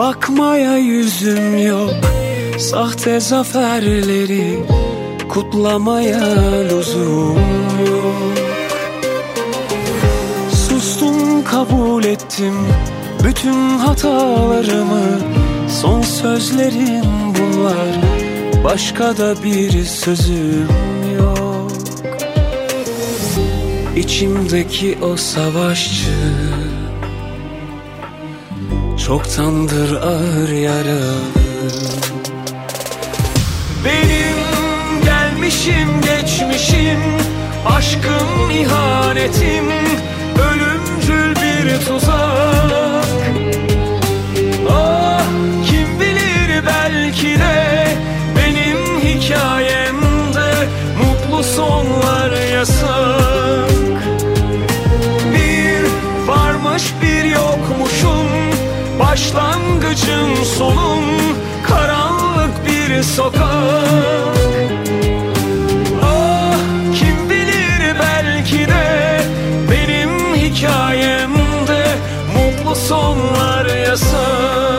bakmaya yüzüm yok. Sahte zaferleri kutlamaya lüzum yok. Sustum kabul ettim bütün hatalarımı. Son sözlerim bunlar. Başka da bir sözüm yok. İçimdeki o savaşçı Çoktandır ağır yaralı Benim gelmişim geçmişim Aşkım ihanetim Ölümcül bir tuzak. Ah kim bilir belki de Benim hikayemde Mutlu sonlar yasak Başlangıcım sonum Karanlık bir sokak. Ah kim bilir belki de Benim hikayemde Mutlu sonlar yasak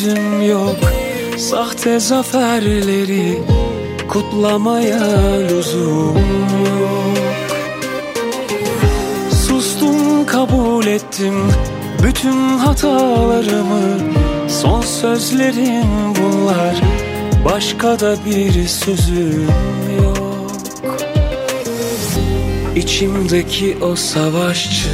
yüzüm yok Sahte zaferleri kutlamaya lüzum yok. Sustum kabul ettim bütün hatalarımı. Son sözlerim bunlar Başka da bir sözüm yok İçimdeki o savaşçı.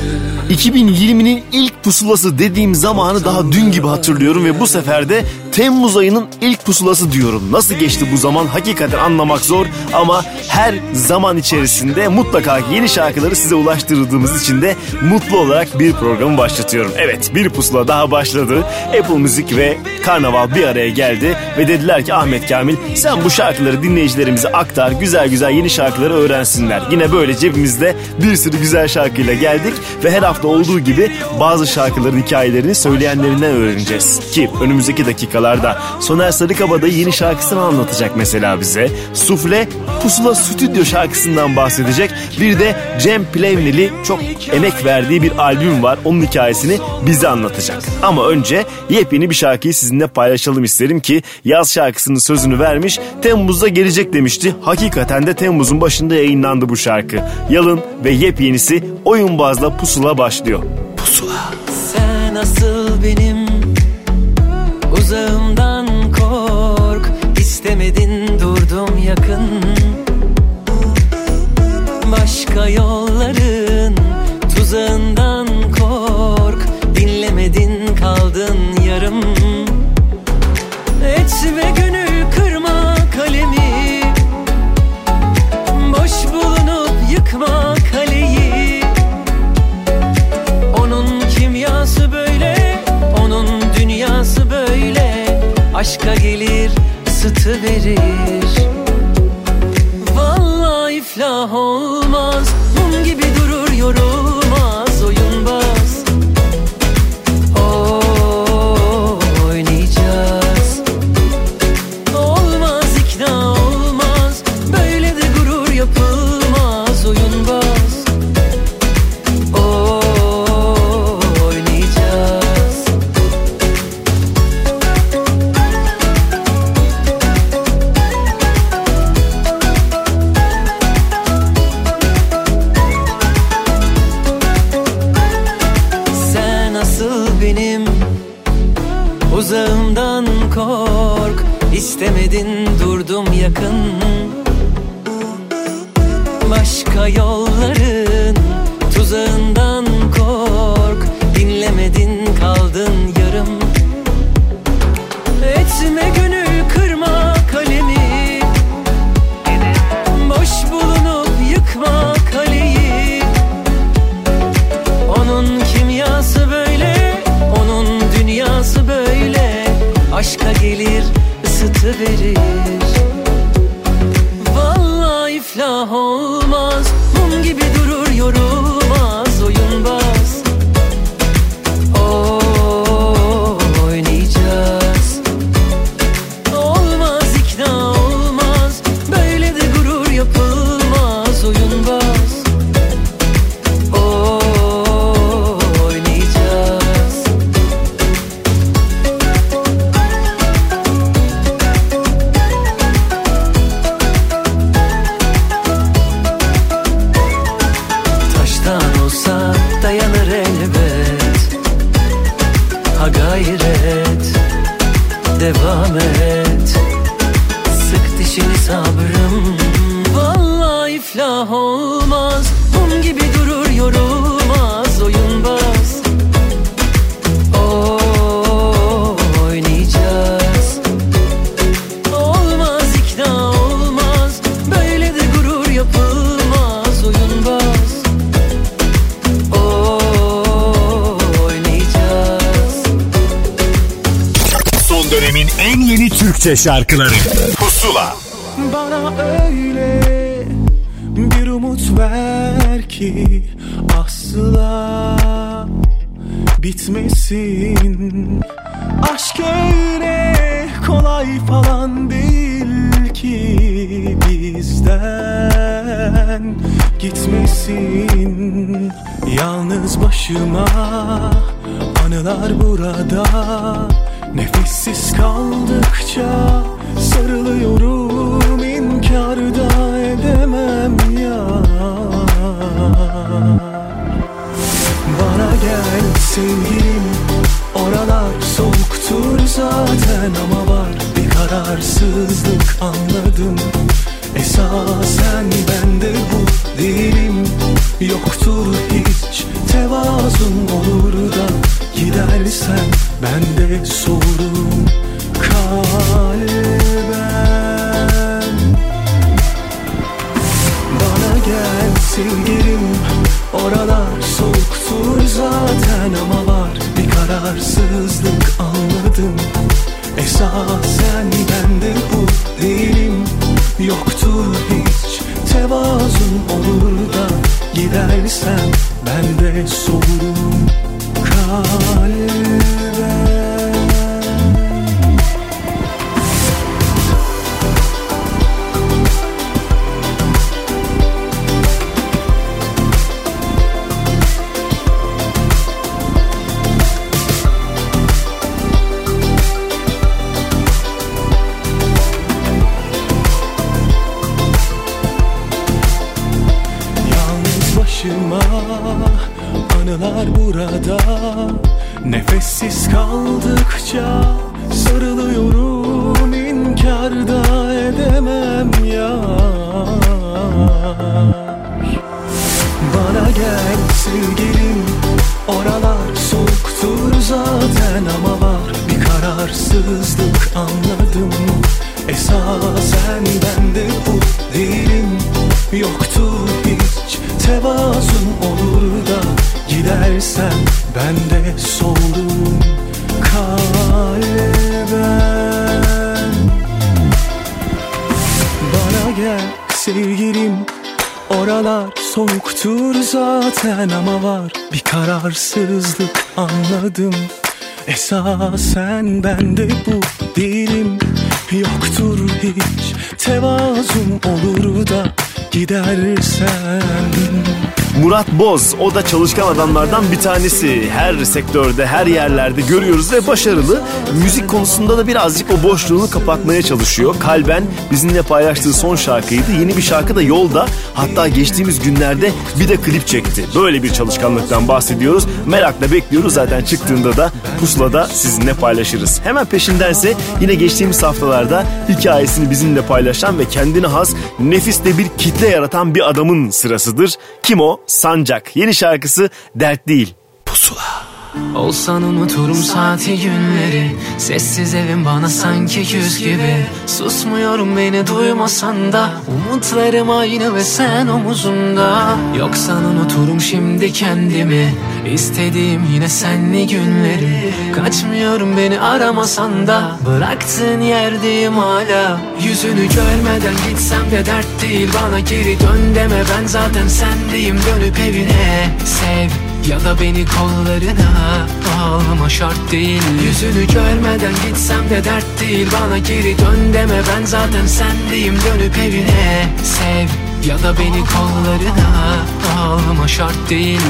2020'nin ilk pusulası dediğim zamanı daha dün gibi hatırlıyorum ve bu sefer de Temmuz ayının ilk pusulası diyorum. Nasıl geçti bu zaman hakikaten anlamak zor ama her zaman içerisinde mutlaka yeni şarkıları size ulaştırdığımız için de mutlu olarak bir programı başlatıyorum. Evet bir pusula daha başladı. Apple Müzik ve Karnaval bir araya geldi ve dediler ki Ahmet Kamil sen bu şarkıları dinleyicilerimize aktar güzel güzel yeni şarkıları öğrensinler. Yine böyle cebimizde bir sürü güzel şarkıyla geldik ve her hafta olduğu gibi bazı şarkıların hikayelerini söyleyenlerinden öğreneceğiz. Ki önümüzdeki dakikalarda Soner Sarıkabada yeni şarkısını anlatacak mesela bize. Sufle Pusula Stüdyo şarkısından bahsedecek. Bir de Cem Plevneli çok emek verdiği bir albüm var. Onun hikayesini bize anlatacak. Ama önce yepyeni bir şarkıyı sizinle paylaşalım isterim ki yaz şarkısının sözünü vermiş. Temmuz'da gelecek demişti. Hakikaten de Temmuz'un başında yayınlandı bu şarkı. Yalın ve yepyenisi oyun bazla pusula başlıyor. Pusula. Sen asıl benim yakın. Başka yolların tuzağından kork. Dinlemedin kaldın yarım. Etme günü kırma kalemi. Boş bulunup yıkma kaleyi. Onun kimyası böyle, onun dünyası böyle. Aşka gelir, ısıtı verir जहाँ yeni Türkçe şarkıları. Pusula. Bana öyle bir umut ver ki asla bitmesin. Aşk öyle kolay falan değil ki bizden gitmesin. Yalnız başıma anılar burada Nefessiz kaldıkça sarılıyorum inkar da edemem ya. Bana gel sevgilim Oralar soğuktur zaten ama var bir kararsızlık anladım. Esasen bende bu değilim Yoktur hiç tevazun olur da Gidersen ben de sorum kalben bana gel sevgilim Oralar soğuktur zaten ama var bir kararsızlık anladım. Esasen bende bu değilim Yoktur hiç tevazun. Olur da Gidersen ben de sorum kalben anladım. Esasen bende bu değilim Yoktur hiç. Tevazun olur da gidersen Murat Boz o da çalışkan adamlardan bir tanesi. Her sektörde, her yerlerde görüyoruz ve başarılı. Müzik konusunda da birazcık o boşluğunu kapatmaya çalışıyor. Kalben bizimle paylaştığı son şarkıydı. Yeni bir şarkı da yolda. Hatta geçtiğimiz günlerde bir de klip çekti. Böyle bir çalışkanlıktan bahsediyoruz. Merakla bekliyoruz zaten çıktığında da pusulada sizinle paylaşırız. Hemen peşindense yine geçtiğimiz haftalarda hikayesini bizimle paylaşan ve kendine has nefis de bir kitle yaratan bir adamın sırasıdır. Kim o? Sancak. Yeni şarkısı Dert Değil. Pusula. Olsan unuturum saati günleri. Sessiz evim bana sanki yüz gibi. Susmuyorum beni duymasan da. Umutlarım aynı ve sen omuzumda. Yoksan unuturum şimdi kendimi. İstediğim yine senli günleri. Kaçmıyorum beni aramasan da. Bıraktığın yerdeyim hala. Yüzünü görmeden gitsem de dert değil. Bana geri dön deme. Ben zaten sendeyim. Dönüp evine sev ya da beni kollarına Ağlama şart değil. Yüzünü görmeden gitsem de dert değil. Bana geri dön deme ben zaten sendeyim. Dönüp evine sev. Ya da beni kollarına Ağlama şart değil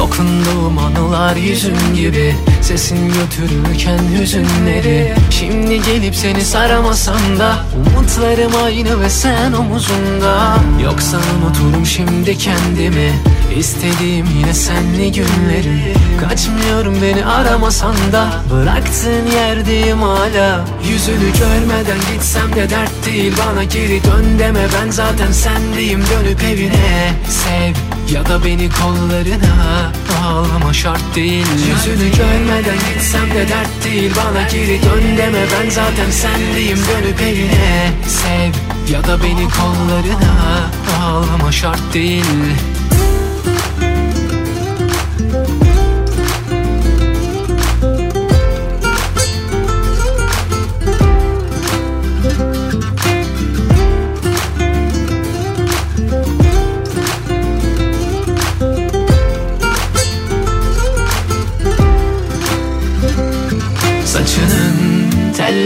Dokunduğum anılar yüzün gibi Sesin götürürken hüzünleri. Şimdi gelip seni saramasam da Umutlarım aynı ve sen omuzunda. Yoksa unuturum şimdi kendimi İstediğim yine senli günleri. Kaçmıyorum beni aramasan da Bıraktığın yerdeyim hala. Yüzünü görmeden gitsem de dert değil Bana geri dön deme. Ben zaten sendeyim Dönüp evine. Sev ya da beni kollarına Ağlama şart değil. Yüzünü görmeden gitsem de dert değil. Bana geri dön deme ben zaten sendeyim Dönüp evine sev. Ya da beni kollarına Ağlama şart değil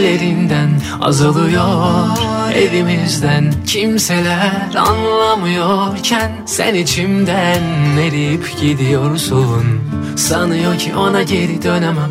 tellerinden azalıyor Evimizden. Kimseler anlamıyorken Sen içimden eriyip gidiyorsun. Sanıyor ki ona geri dönemem.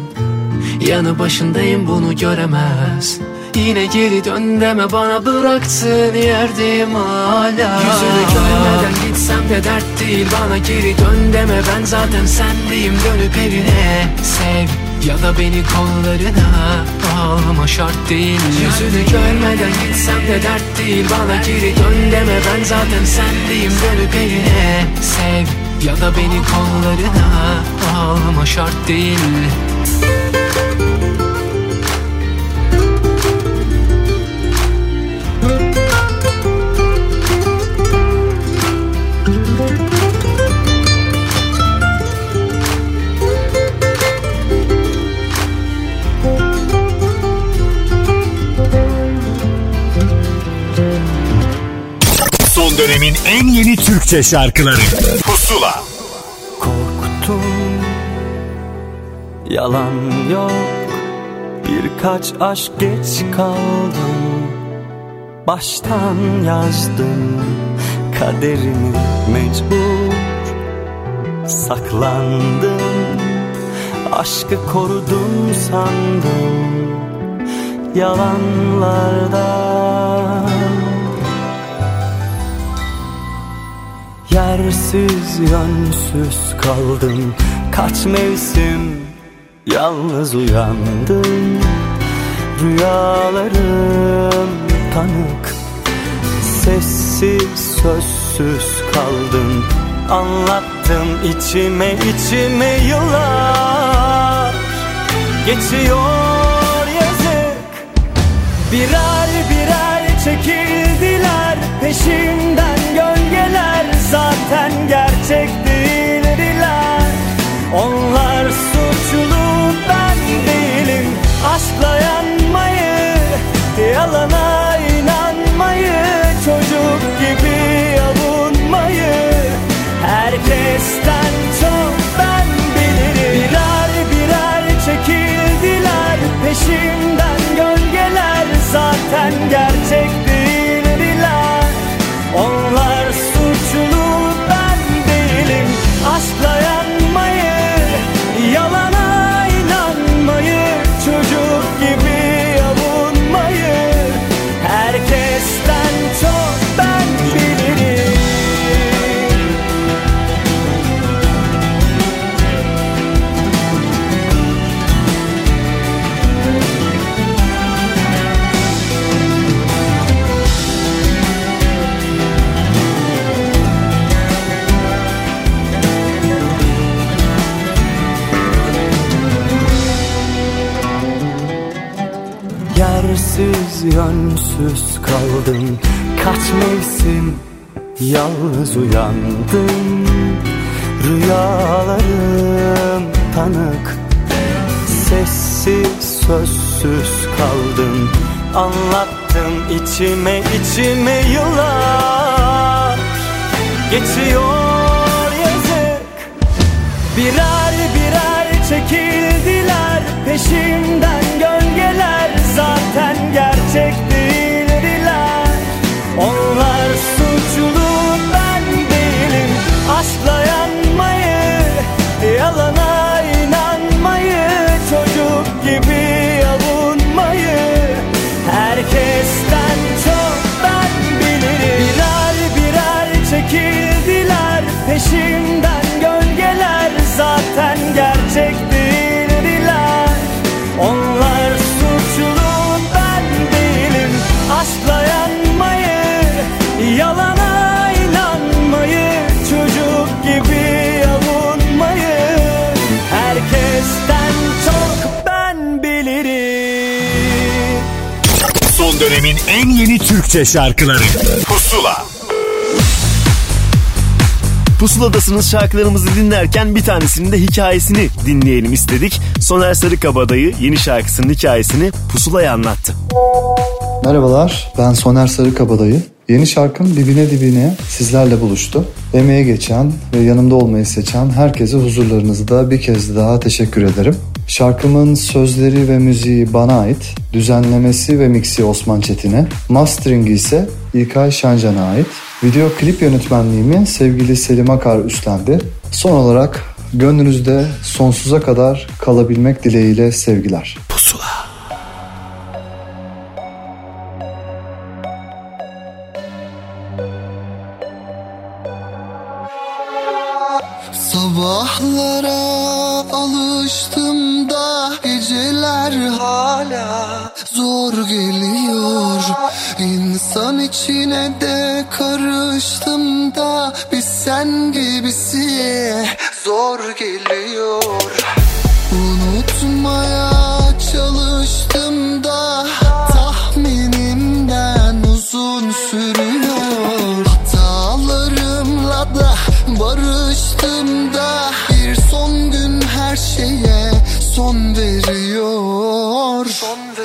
Yanı başındayım bunu göremez. Yine geri dön deme bana bıraktığın yerdeyim hala. Yüzünü görmeden gitsem de dert değil Bana geri dön deme. Ben zaten sendeyim Dönüp evine sev ya da beni kollarına Ağlama şart değil. Yüzünü görmeden gitsem de dert değil. Bana geri dön deme ben zaten sendeyim. Dönüp evine sev. Ya da beni kollarına Ağlama şart değil Son dönemin en yeni Türkçe şarkıları. Pusula. Korktum. Yalan yok. Birkaç aşk geç kaldım. Baştan yazdım. Kaderimi mecbur Saklandım. Aşkı korudum sandım. Yalanlardan Yersiz yönsüz kaldım. Kaç mevsim yalnız uyandım. Rüyalarım tanık Sessiz sözsüz kaldım. Anlattım içime içime yıllar. Geçiyor yazık. Birer birer çekildiler. Peşimden gölgeler zaten gerçek değildiler Onlar yönsüz kaldım. Kaç mevsim yalnız uyandım. Rüyalarım tanık Sessiz sözsüz kaldım. Anlattım içime içime yıllar. Geçiyor yazık. Birer birer çekildiler. Peşimden gölgeler Zaten gerçek Aşkla yanmayı Yalana inanmayı Çocuk gibi avunmayı. Herkesten çok ben bilirim. Birer birer çekildiler Peşimden dönemin en yeni Türkçe şarkıları Pusula Pusuladasınız şarkılarımızı dinlerken bir tanesinin de hikayesini dinleyelim istedik. Soner Sarıkabadayı yeni şarkısının hikayesini Pusula'ya anlattı. Merhabalar, ben Soner Sarıkabadayı. Yeni şarkım Dibine Dibine sizlerle buluştu. Emeğe geçen ve yanımda olmayı seçen herkese huzurlarınızda bir kez daha teşekkür ederim. Şarkımın sözleri ve müziği bana ait, düzenlemesi ve miksi Osman Çetin'e, masteringi ise İlkay Şancan'a ait. Video klip yönetmenliğimi sevgili Selim Akar üstlendi. Son olarak gönlünüzde sonsuza kadar kalabilmek dileğiyle sevgiler. Pusula. Sabahlara alıştım da geceler hala zor geliyor. İnsan içine de karıştım da bir sen gibisi zor geliyor. Unutmaya çalıştım da tahminimden uzun sürüyor. Hatalarımla da barıştım da şeye son veriyor. Son veriyor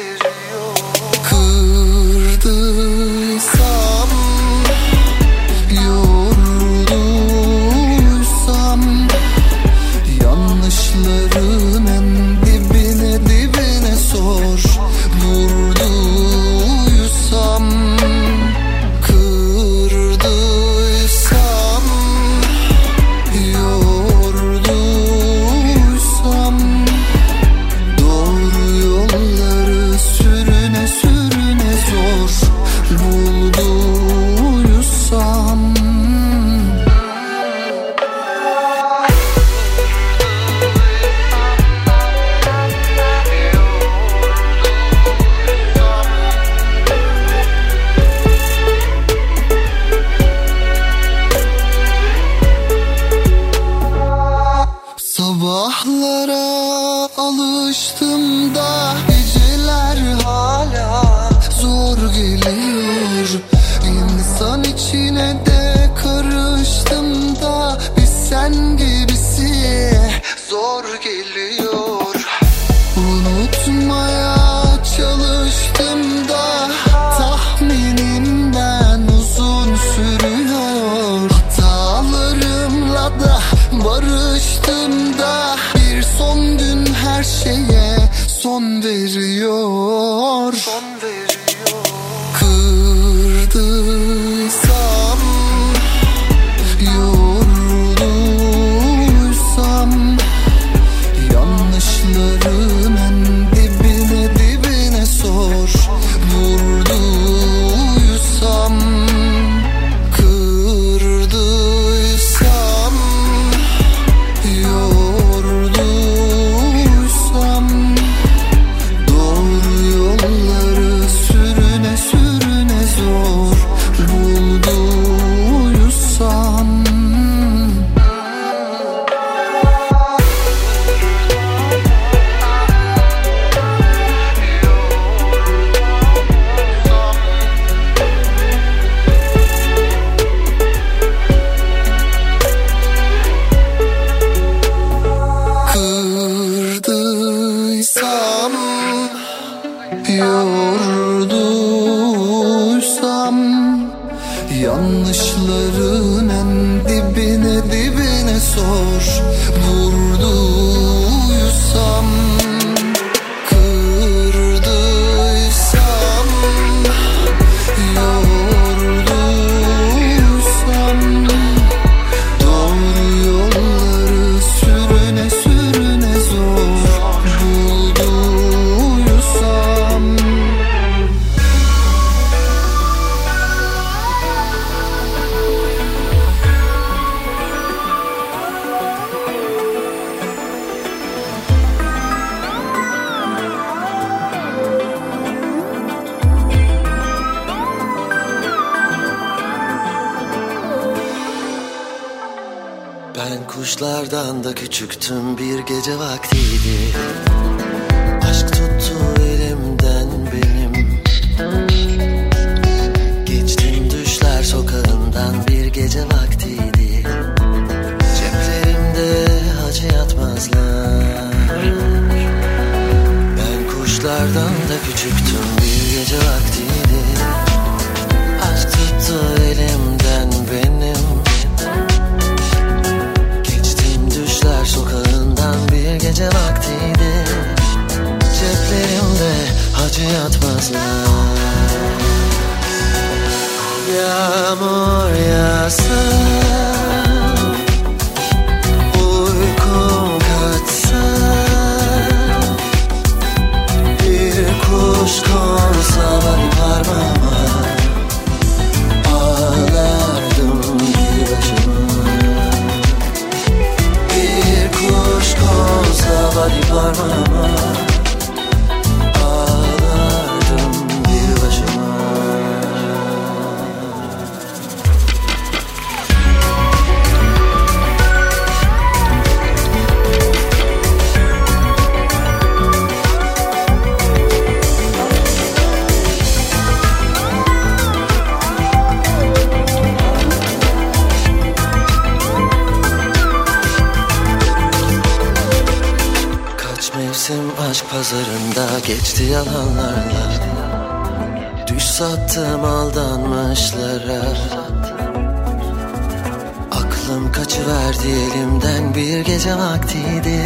vaktiydi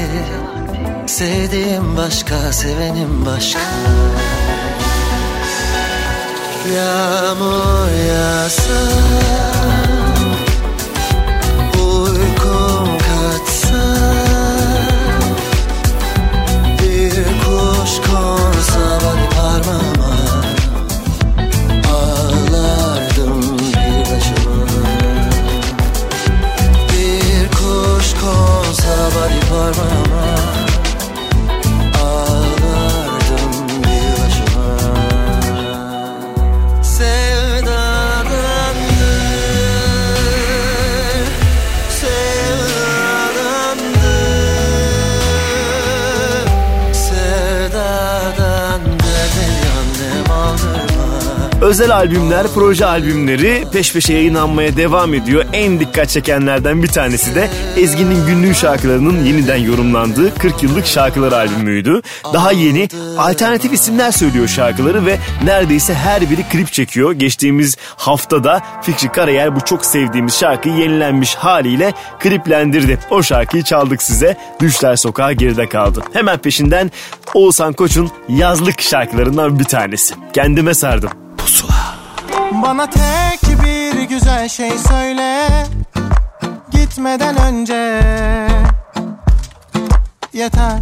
Sevdiğim başka, sevenim başka. Yağmur yağsa Özel albümler, proje albümleri peş peşe yayınlanmaya devam ediyor. En dikkat çekenlerden bir tanesi de Ezgi'nin günlük şarkılarının yeniden yorumlandığı 40 yıllık şarkılar albümüydü. Daha yeni alternatif isimler söylüyor şarkıları ve neredeyse her biri klip çekiyor. Geçtiğimiz haftada Fikri Karayel bu çok sevdiğimiz şarkıyı yenilenmiş haliyle kliplendirdi. O şarkıyı çaldık size. Düşler Sokağı geride kaldı. Hemen peşinden Oğuzhan Koç'un yazlık şarkılarından bir tanesi. Kendime sardım. Pusula. Bana tek bir güzel şey söyle. Gitmeden önce Yeter.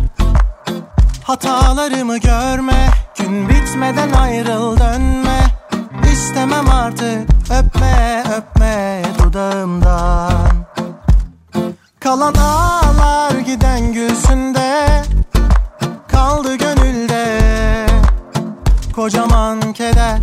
Hatalarımı görme. Gün bitmeden ayrıl dönme. İstemem artık. Öpme öpme dudağımdan. Kalan ağlar giden gülsünde. Kaldı gönülde Kocaman keder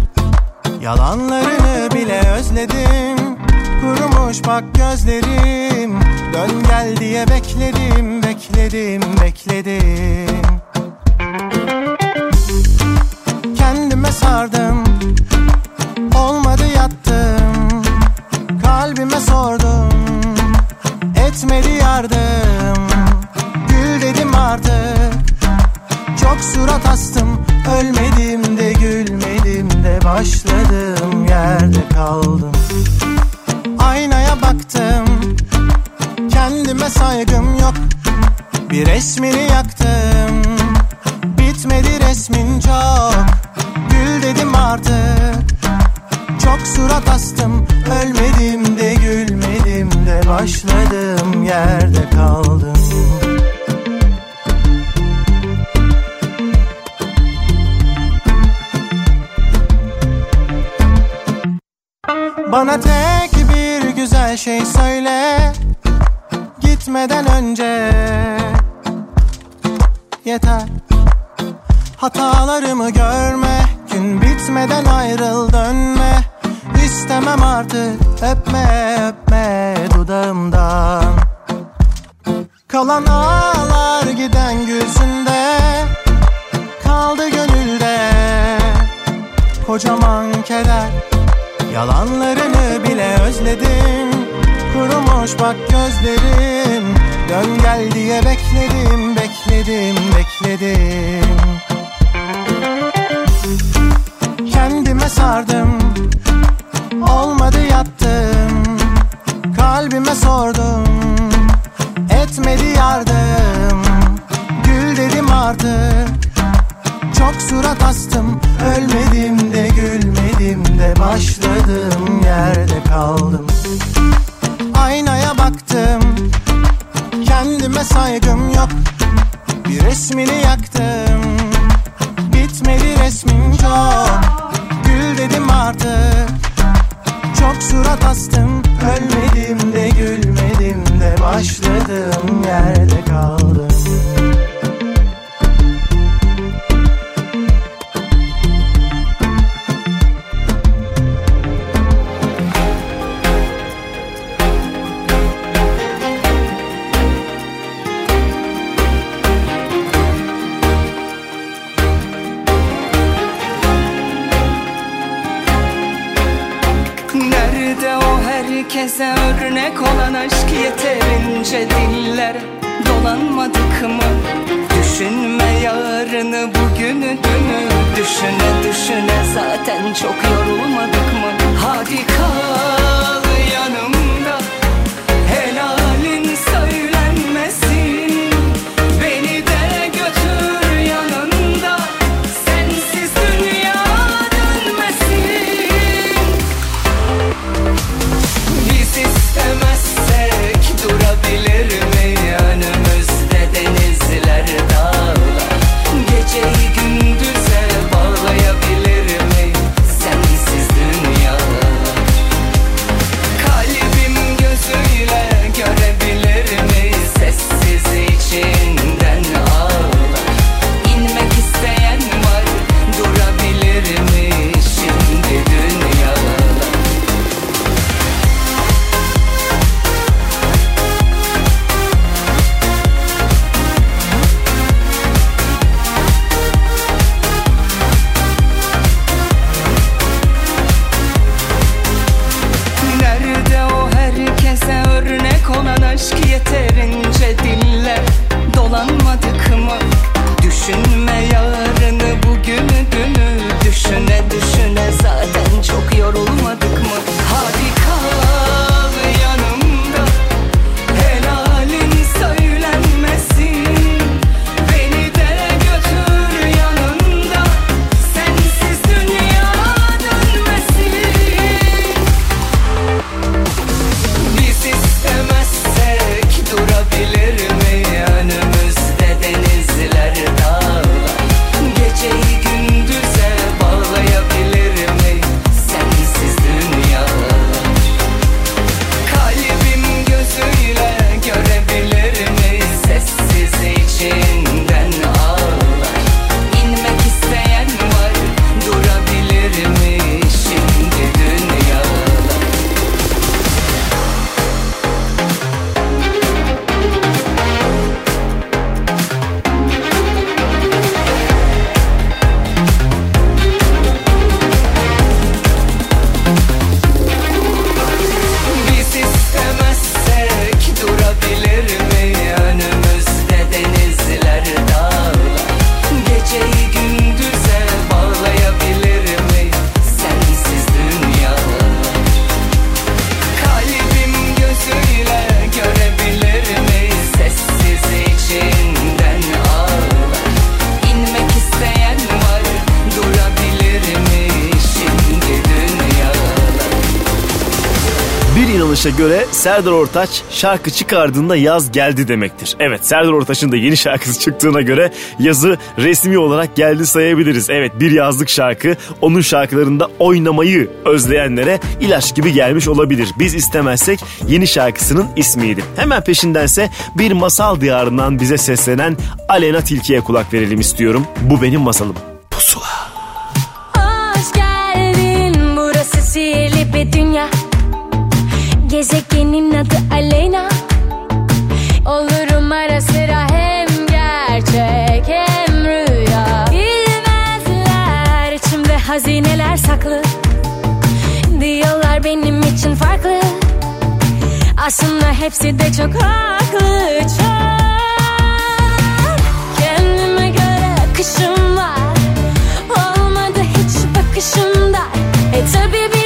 Yalanlarını bile özledim. Kurumuş bak gözlerim. Dön gel diye bekledim Bekledim bekledim. Kendime sardım. Olmadı yattım. Kalbime sordum. Etmedi yardım. Gül dedim artık. Çok surat astım. Ölmedim de gülmedim de Başladığım yerde kaldım. Aynaya baktım Kendime saygım yok. Bir resmini yaktım Bitmedi resmin çok. Gül dedim artık Çok surat astım. Ölmedim de gülmedim de Başladığım yerde kaldım Bana tek bir güzel şey söyle. Gitmeden önce. Yeter. Hatalarımı görme. Gün bitmeden ayrıl dönme. İstemem artık. Öpme öpme dudağımdan. Kalan ağlar giden gözünde Yalanlarını bile özledim. Kurumuş bak gözlerim. Dön gel diye bekledim Bekledim bekledim. Kendime sardım. Olmadı yattım Kalbime sordum. Etmedi yardım. Gül dedim artık Çok surat astım. Ölmedim de gülmedim de Başladığım yerde kaldım. Aynaya baktım Kendime saygım yok. Bir resmini yaktım Bitmedi resmin çok. Gül dedim artık Çok surat astım. Ölmedim de gülmedim de Başladığım yerde kaldım herkese örnek olan aşk yeterince dillere dolanmadık mı? Düşünme yarını bugünü dünü Düşüne düşüne zaten çok yorulmadık mı? Hadi kal inanışa göre Serdar Ortaç şarkı çıkardığında yaz geldi demektir. Evet Serdar Ortaç'ın da yeni şarkısı çıktığına göre yazı resmi olarak geldi sayabiliriz. Evet bir yazlık şarkı onun şarkılarında oynamayı özleyenlere ilaç gibi gelmiş olabilir. Biz istemezsek yeni şarkısının ismiydi. Hemen peşindense bir masal diyarından bize seslenen Alena Tilki'ye kulak verelim istiyorum. Bu benim masalım. Gezegenin adı Aleyna. Olurum ara sıra hem gerçek hem rüya. Bilmezler içimde hazineler saklı. Diyorlar benim için farklı. Aslında hepsi de çok haklı çok. Kendime göre akışım var. Olmadı hiç bakışımda. E tabi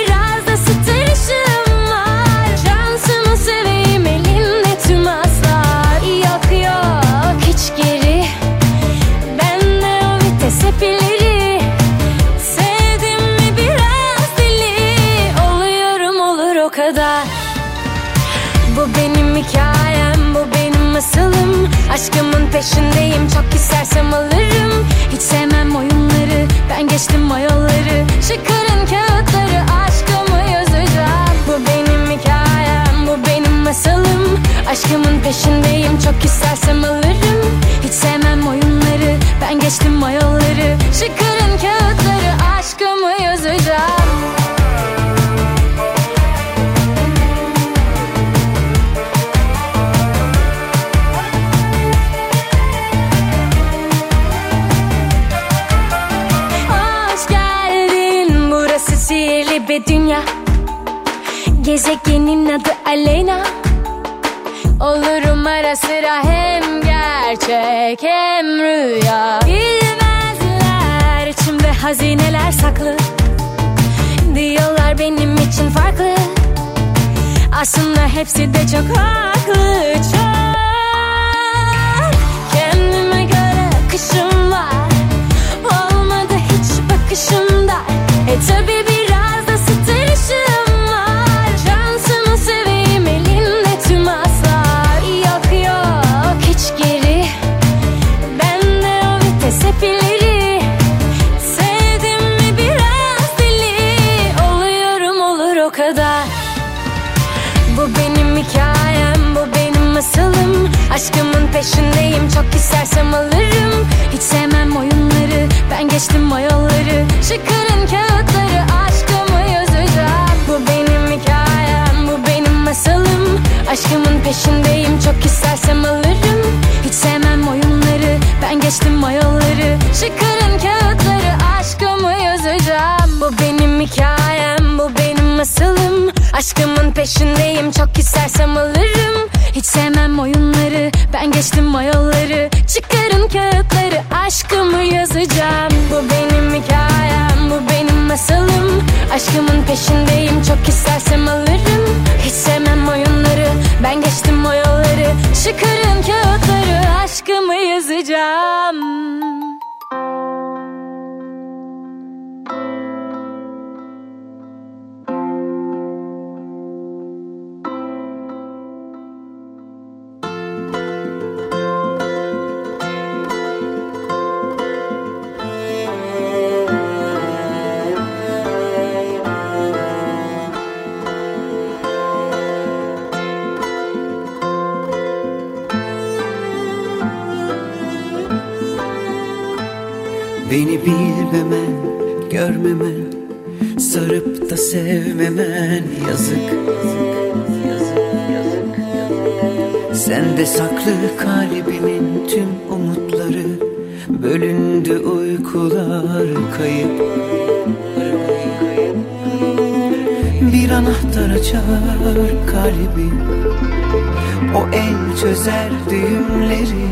Aşkımın peşindeyim, çok istersem alırım. Hiç sevmem oyunları, ben geçtim o yolları Çıkarın kağıtları, aşkımı yazacağım. Bu benim hikayem, bu benim masalım. Aşkımın peşindeyim, çok istersem alırım. Hiç sevmem oyunları, ben geçtim o yolları Çıkarın kağıtları, aşkımı yazacağım bir dünya Gezegenin adı Aleyna. Olurum ara sıra hem gerçek hem rüya. Bilmezler içimde hazineler saklı. Diyorlar benim için farklı. Aslında hepsi de çok haklı çok. Kendime göre akışım var. Olmadı hiç bakışımda. E tabi biraz Aşkımın peşindeyim, çok istersem alırım. Hiç sevmem oyunları, ben geçtim o yolları Çıkarın kağıtları, aşkımı yazacağım. Bu benim hikayem, bu benim masalım. Aşkımın peşindeyim, çok istersem alırım. Hiç sevmem oyunları, ben geçtim o yolları Çıkarın kağıtları, aşkımı yazacağım. Bu benim hikayem, bu benim masalım Aşkımın peşindeyim çok istersem alırım. Hiç sevmem oyunları ben geçtim o yolları Çıkarın kağıtları aşkımı yazacağım. Bu benim hikayem bu benim masalım. Aşkımın peşindeyim çok istersem alırım. Hiç sevmem oyunları ben geçtim o yolları Çıkarın kağıtları aşkımı yazacağım Beni bilmemen, görmemen Sarıp da sevmemen yazık. Sende saklı kalbimin tüm umutları Bölündü uykular kayıp. Bir anahtar açar kalbi O el çözer düğümleri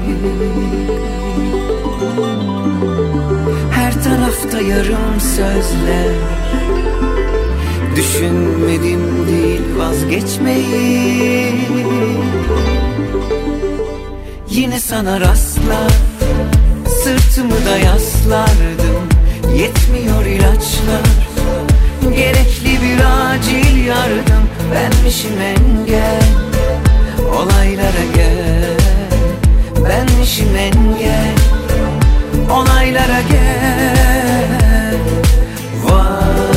Karşı tarafta yarım sözle. Düşünmedim değil vazgeçmeyi. Yine sana rastlar Sırtımı da yaslardım. Yetmiyor ilaçlar Gerekli bir acil yardım. Benmişim engel Olaylara gel. Benmişim engel onaylara gel. Vay.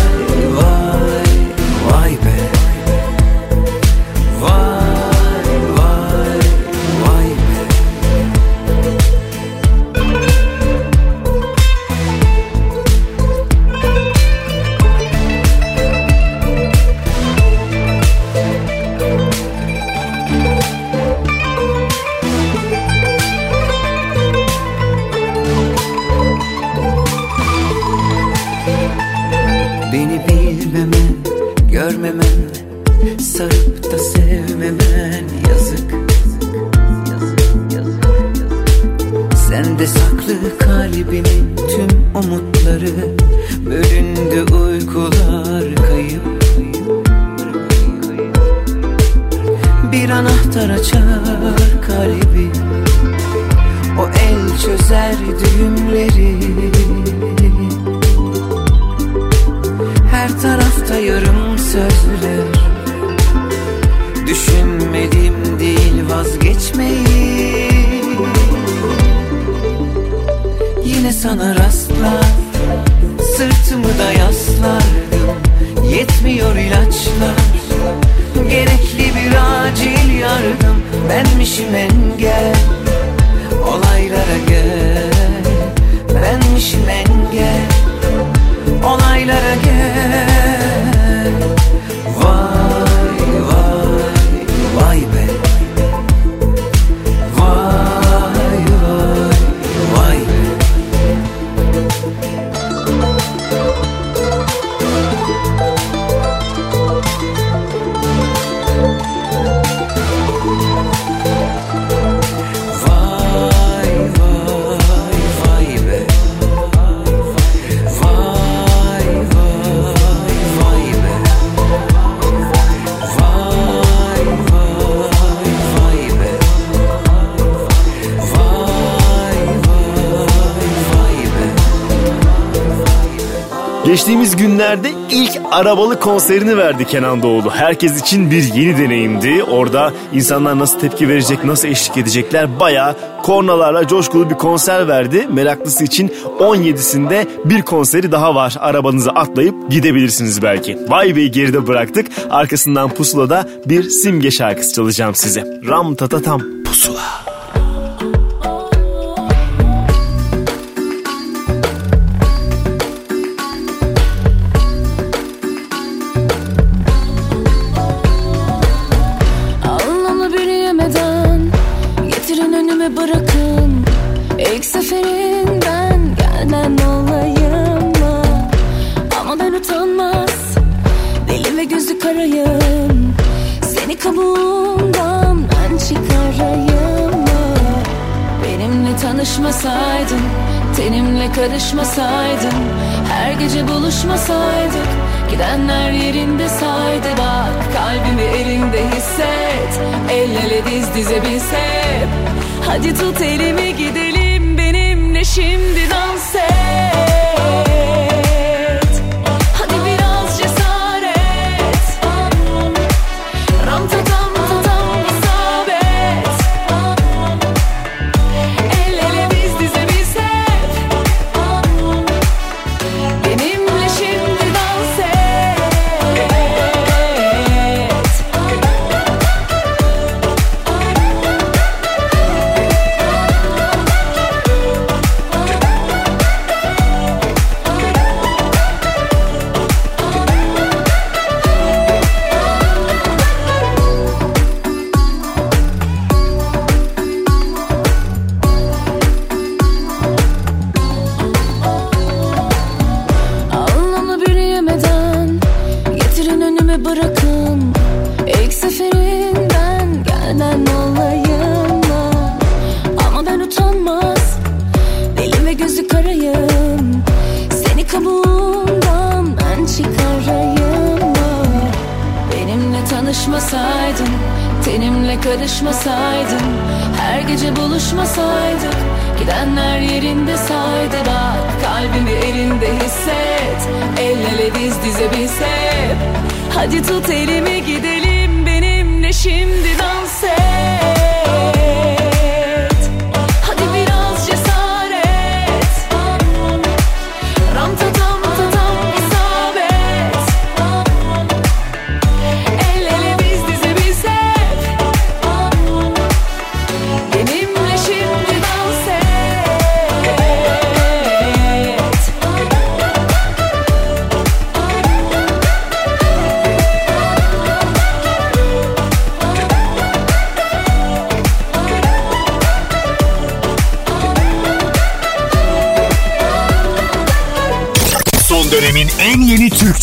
kalabalık konserini verdi Kenan Doğulu. Herkes için bir yeni deneyimdi. Orada insanlar nasıl tepki verecek, nasıl eşlik edecekler baya kornalarla coşkulu bir konser verdi. Meraklısı için 17'sinde bir konseri daha var. Arabanızı atlayıp gidebilirsiniz belki. Vay be geride bıraktık. Arkasından pusulada bir simge şarkısı çalacağım size. Ram tatatam.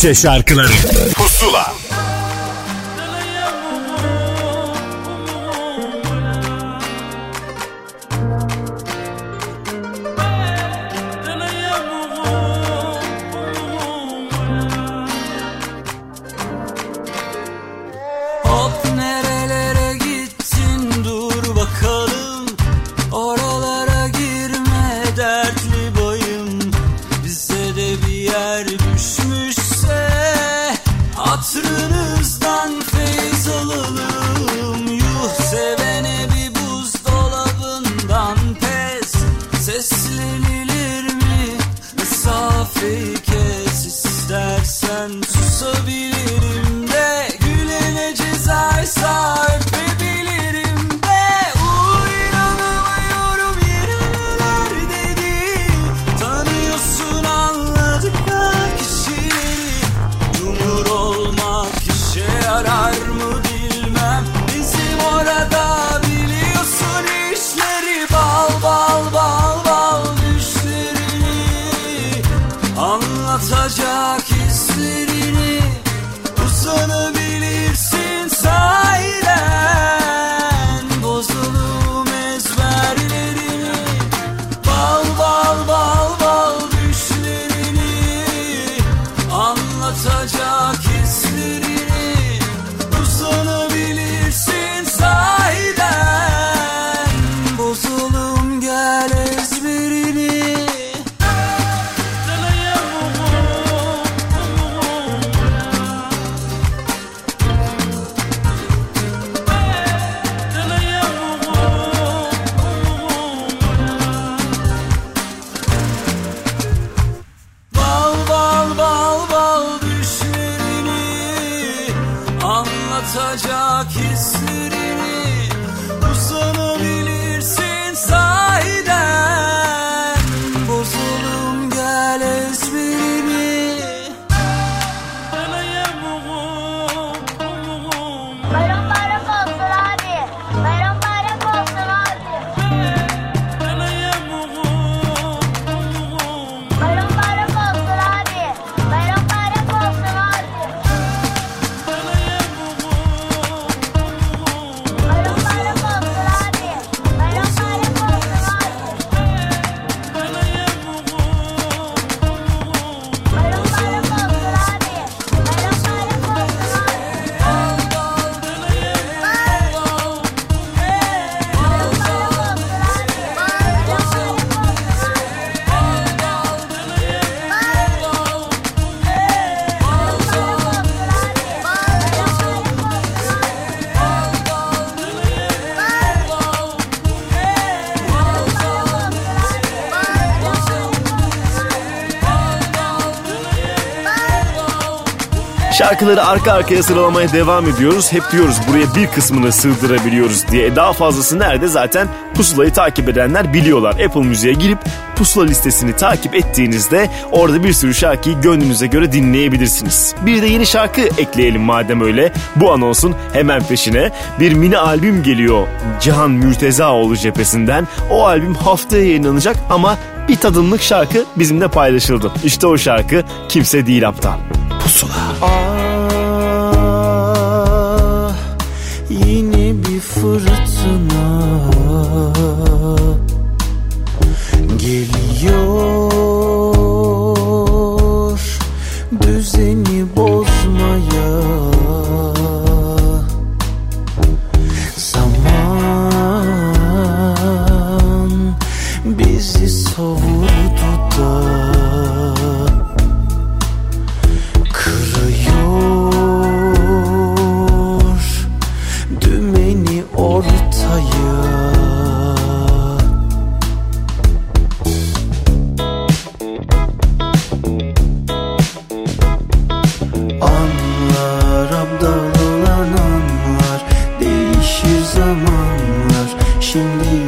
Bahçe şarkıları. şarkıları arka arkaya sıralamaya devam ediyoruz. Hep diyoruz buraya bir kısmını sığdırabiliyoruz diye. E, daha fazlası nerede zaten pusulayı takip edenler biliyorlar. Apple Müziğe girip pusula listesini takip ettiğinizde orada bir sürü şarkıyı gönlünüze göre dinleyebilirsiniz. Bir de yeni şarkı ekleyelim madem öyle. Bu anonsun hemen peşine bir mini albüm geliyor Cihan Mürtezaoğlu cephesinden. O albüm haftaya yayınlanacak ama bir tadımlık şarkı bizimle paylaşıldı. İşte o şarkı Kimse Değil Aptal. 心里。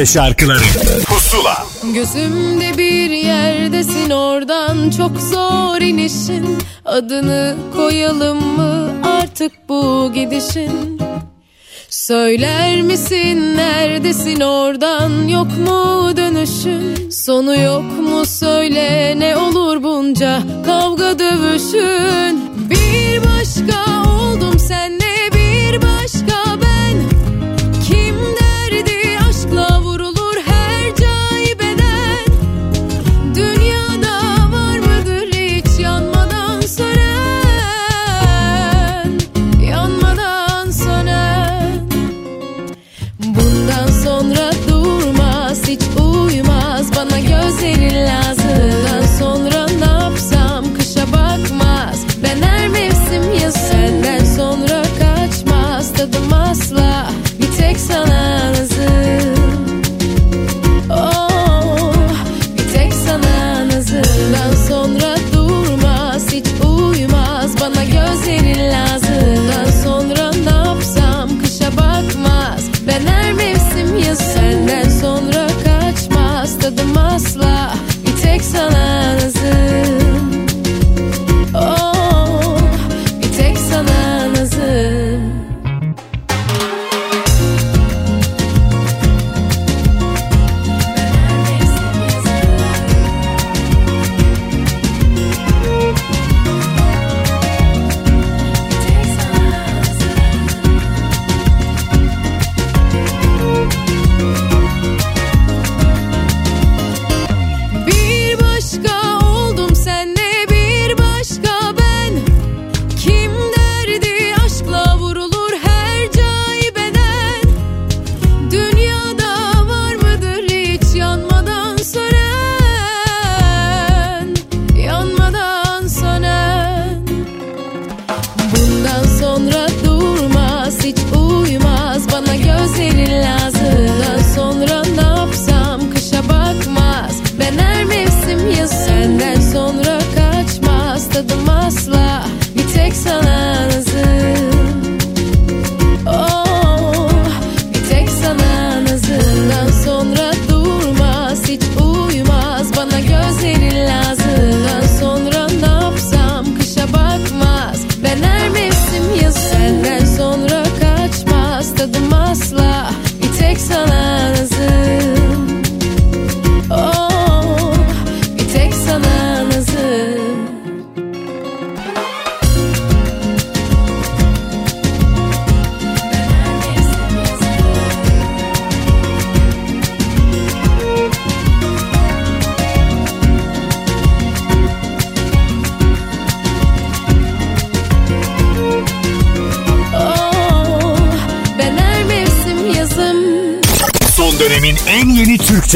Türkçe şarkıları. Pusula. Gözümde bir yerdesin oradan çok zor inişin. Adını koyalım mı artık bu gidişin? Söyler misin neredesin oradan yok mu dönüşün? Sonu yok mu söyle ne olur bunca kavga dövüşün?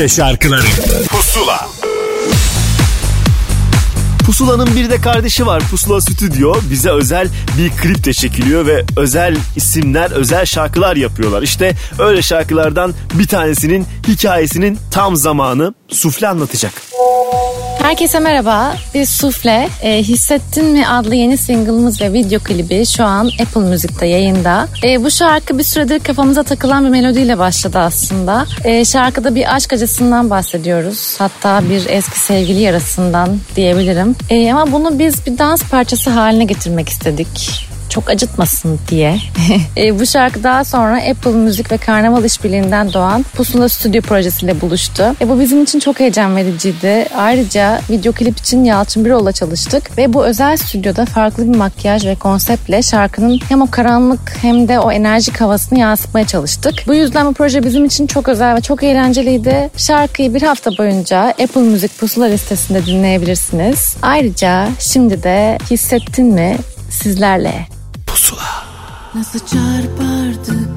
Türkçe şarkıları Pusula Pusula'nın bir de kardeşi var Pusula Stüdyo. Bize özel bir klip de çekiliyor ve özel isimler, özel şarkılar yapıyorlar. İşte öyle şarkılardan bir tanesinin hikayesinin tam zamanı Sufle anlatacak. Herkese merhaba. Biz Sufle. E, Hissettin mi adlı yeni single'ımız ve video klibi şu an Apple Müzik'te yayında. E, bu şarkı bir süredir kafamıza takılan bir melodiyle başladı aslında. E, şarkıda bir aşk acısından bahsediyoruz. Hatta bir eski sevgili yarasından diyebilirim. E, ama bunu biz bir dans parçası haline getirmek istedik çok acıtmasın diye. e, bu şarkı daha sonra Apple Müzik ve Karnaval İşbirliği'nden doğan Pusula Stüdyo projesiyle buluştu. E, bu bizim için çok heyecan vericiydi. Ayrıca video klip için Yalçın Birol'la çalıştık ve bu özel stüdyoda farklı bir makyaj ve konseptle şarkının hem o karanlık hem de o enerjik havasını yansıtmaya çalıştık. Bu yüzden bu proje bizim için çok özel ve çok eğlenceliydi. Şarkıyı bir hafta boyunca Apple Müzik Pusula listesinde dinleyebilirsiniz. Ayrıca şimdi de Hissettin mi sizlerle Nasıl çarpardı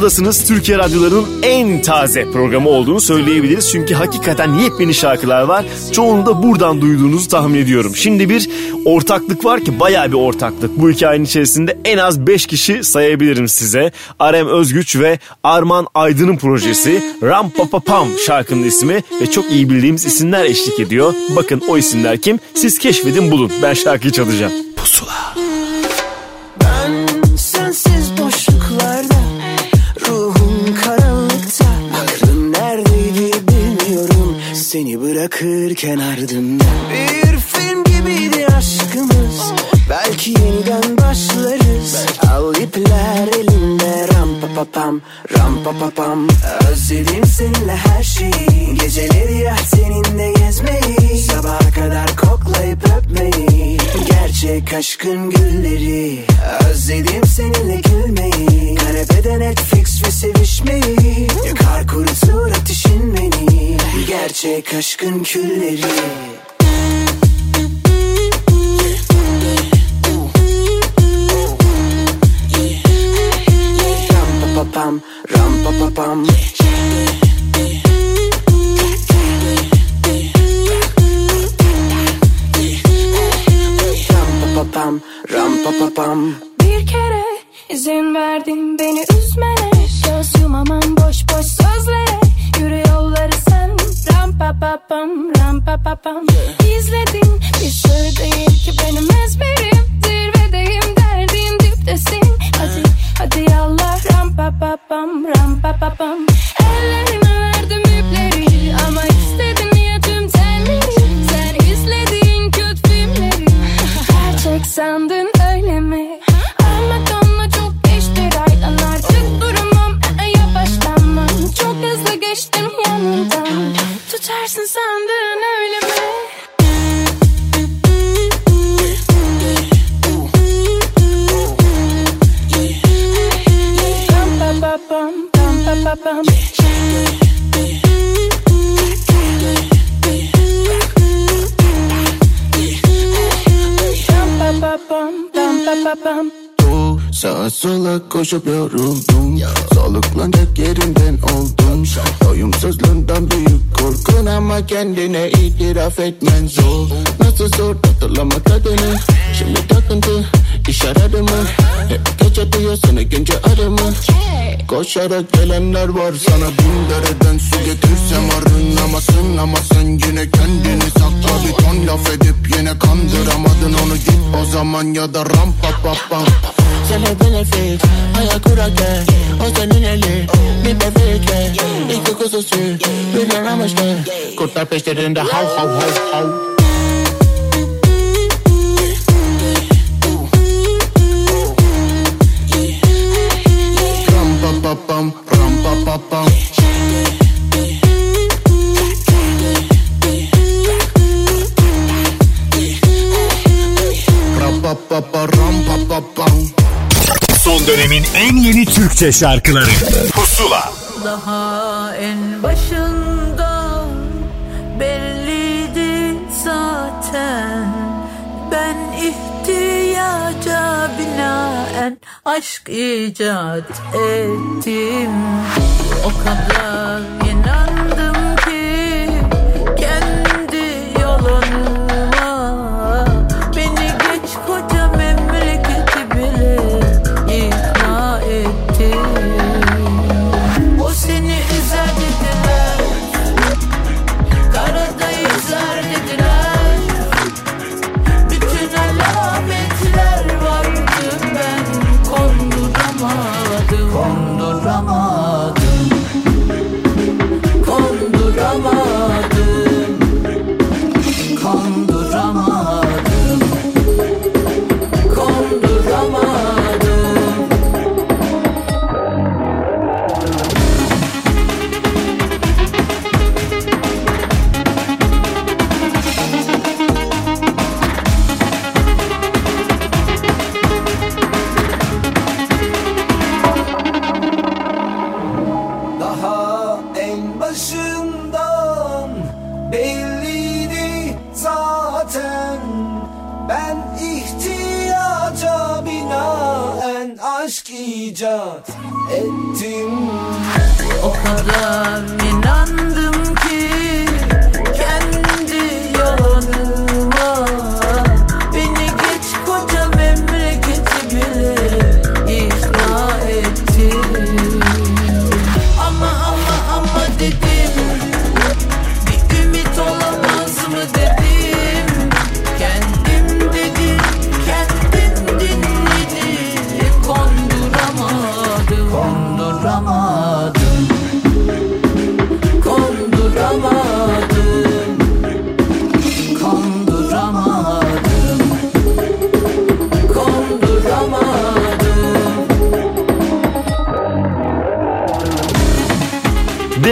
Pusuladasınız Türkiye radyolarının en taze programı olduğunu söyleyebiliriz. Çünkü hakikaten yepyeni şarkılar var. Çoğunu da buradan duyduğunuzu tahmin ediyorum. Şimdi bir ortaklık var ki bayağı bir ortaklık. Bu hikayenin içerisinde en az 5 kişi sayabilirim size. Arem Özgüç ve Arman Aydın'ın projesi Ram Pa Pa Pam şarkının ismi ve çok iyi bildiğimiz isimler eşlik ediyor. Bakın o isimler kim? Siz keşfedin bulun. Ben şarkıyı çalacağım. Pusula. Bırakırken ardımda Bir film gibiydi aşkımız. Belki yeniden başlarız. Al ipler elimde Ram pa pa pam Ram pa pa pam Özledim seninle her şeyi. Geceleri ya seninle gezmeyi. Sabaha kadar koklayıp öpmeyi. Gerçek aşkın gülleri Gerçek aşkın külleri sandın öyle mi? Pam pa pa pam, pam pa pa pam Pam pa Sağa sola koşup yoruldum Soluklanacak yerinden oldum. Doyumsuzluğundan büyük korkun ama kendine itiraf etmen zor. Nasıl zor hatırlamak adını Şimdi takıntı iş aradı mı Hep gece duyuyorsun ikinci arımı Koşarak gelenler var sana bin dereden su getirsem arınamasın Ama sen yine kendini sakla bir ton laf edip yine kandıramadın onu git o zaman ya da ram pa pa pam Sen hep benefit Hayal kurarken O senin eli Bir bebekle İki kuzusu Bir yaramıştı Kurtlar peşlerinde hav hav hav hav Son dönemin en yeni Türkçe şarkıları. Pusula. Daha en başında belliydi zaten. Ben ihtiyaca binaen aşk icat ettim. O kadar inandım ki kendi yolunda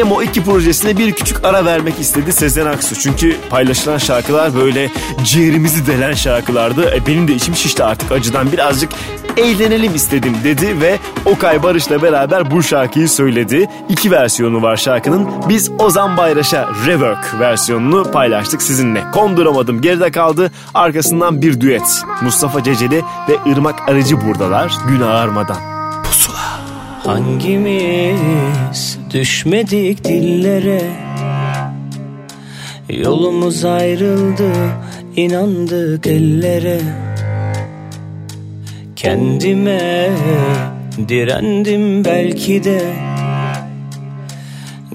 Demo 2 projesine bir küçük ara vermek istedi Sezen Aksu. Çünkü paylaşılan şarkılar böyle ciğerimizi delen şarkılardı. E, benim de içim şişti artık acıdan birazcık eğlenelim istedim dedi ve Okay Barış'la beraber bu şarkıyı söyledi. İki versiyonu var şarkının. Biz Ozan Bayraş'a rework versiyonunu paylaştık sizinle. Konduramadım geride kaldı. Arkasından bir düet. Mustafa Ceceli ve Irmak Arıcı buradalar gün ağarmadan. Hangimiz düşmedik dillere? Yolumuz ayrıldı inandık ellere. Kendime direndim belki de.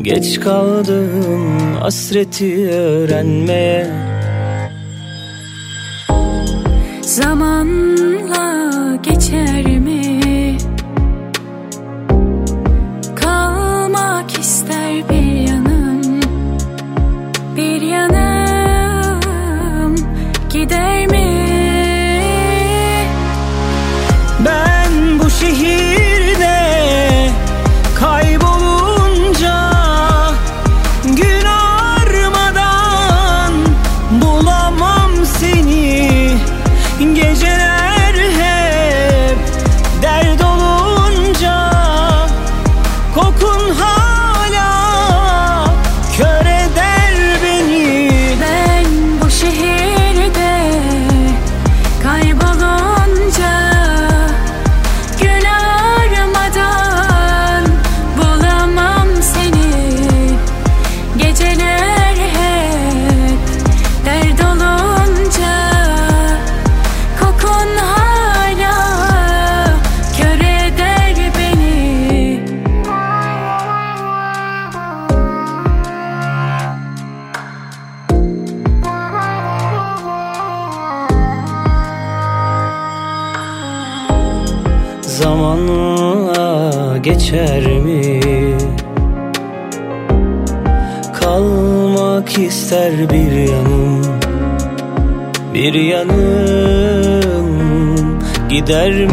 Geç kaldım hasreti öğrenmeye. Zamanla geçer mi? 大雨变。İster bir yanım Bir yanım gider mi?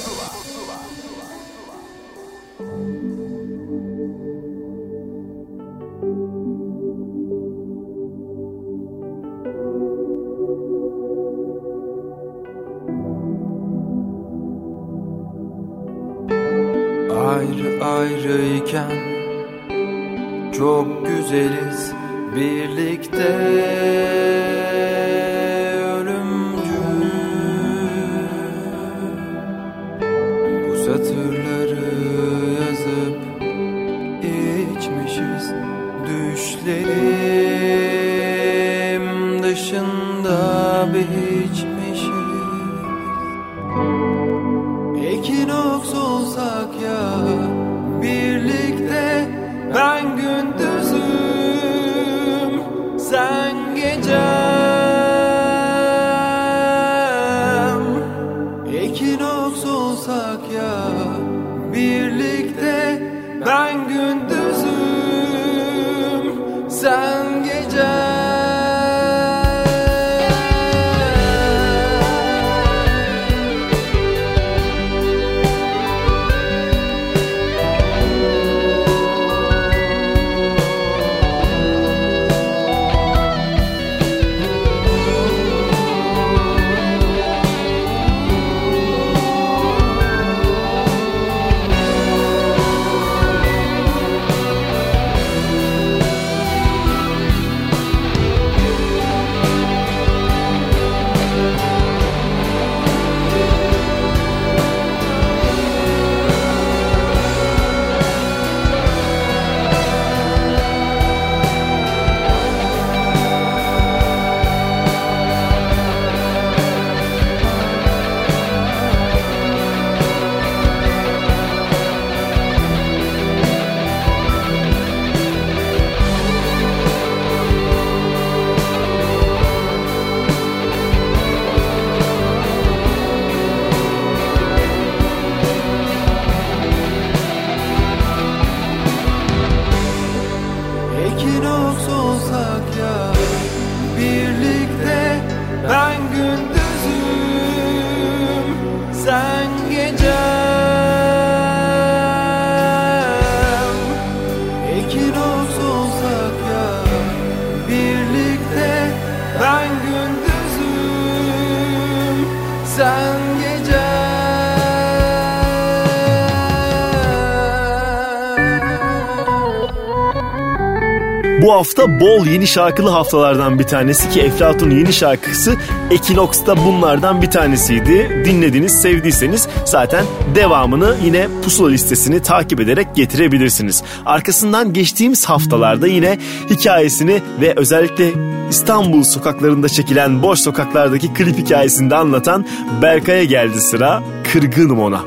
Bu hafta bol yeni şarkılı haftalardan bir tanesi ki Eflatun yeni şarkısı Ekinox'ta bunlardan bir tanesiydi. Dinlediniz, sevdiyseniz zaten devamını yine pusula listesini takip ederek getirebilirsiniz. Arkasından geçtiğimiz haftalarda yine hikayesini ve özellikle İstanbul sokaklarında çekilen boş sokaklardaki klip hikayesini de anlatan Berkay'a geldi sıra. Kırgınım ona.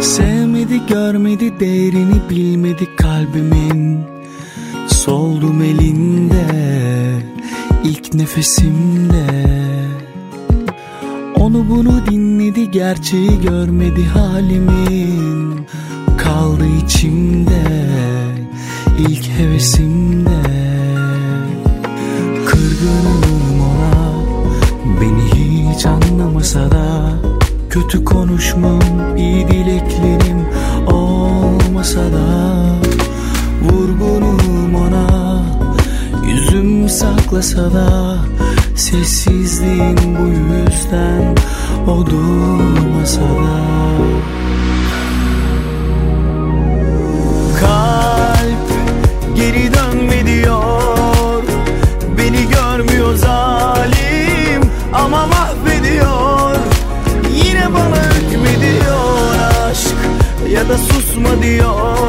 Sevmedi görmedi değerini bilmedi kalbimin Soldum elinde ilk nefesimde. Onu bunu dinledi gerçeği görmedi halimin. Kaldı içimde ilk hevesimde. Kırgınım ona beni hiç anlamasa da. Kötü konuşmam, iyi dileklerim olmasa da. Vurgunum yüzüm saklasa da Sessizliğim bu yüzden o durmasa da. Kalp geri dönme diyor. Beni görmüyor zalim ama mahvediyor. Yine bana hükmediyor aşk ya da susma diyor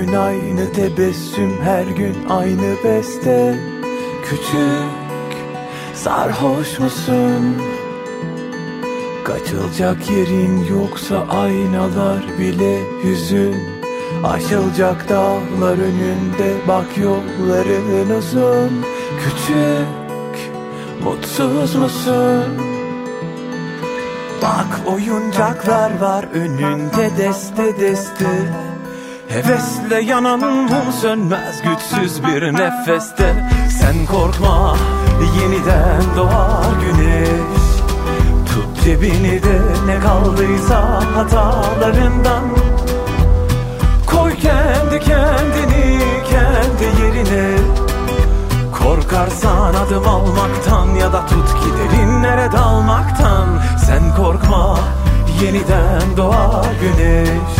gün aynı tebessüm her gün aynı beste Küçük sarhoş musun? Kaçılacak yerin yoksa aynalar bile hüzün Aşılacak dağlar önünde bak yolların uzun Küçük mutsuz musun? Bak oyuncaklar var önünde deste deste Hevesle yanan mum sönmez güçsüz bir nefeste. Sen korkma yeniden doğar güneş. Tut cebini de ne kaldıysa hatalarından. Koy kendi kendini kendi yerine. Korkarsan adım almaktan ya da tut ki derinlere dalmaktan. Sen korkma yeniden doğar güneş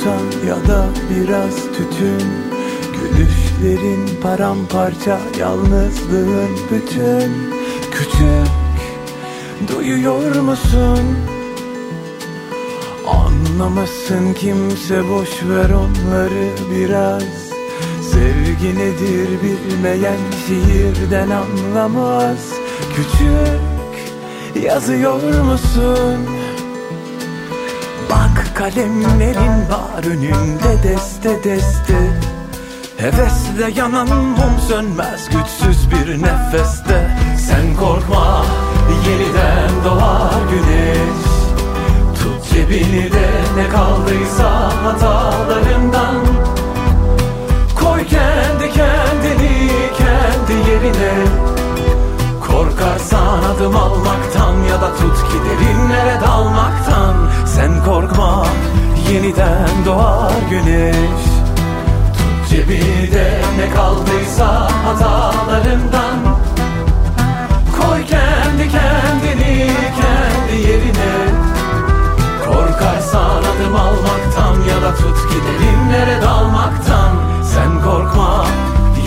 tutan ya da biraz tütün Gülüşlerin paramparça yalnızlığın bütün Küçük duyuyor musun? Anlamasın kimse boş ver onları biraz Sevgi nedir bilmeyen şiirden anlamaz Küçük yazıyor musun? Kalemlerin var önünde deste deste. Hevesle yanan mum sönmez güçsüz bir nefeste. Sen korkma yeniden doğar güneş. Tut cebini de ne kaldıysa hatalarından yeniden doğar güneş. Tut cebini de ne kaldıysa hatalarından. Koy kendi kendini kendi yerine. Korkarsan adım almaktan ya da tut ki derinlere dalmaktan. Sen korkma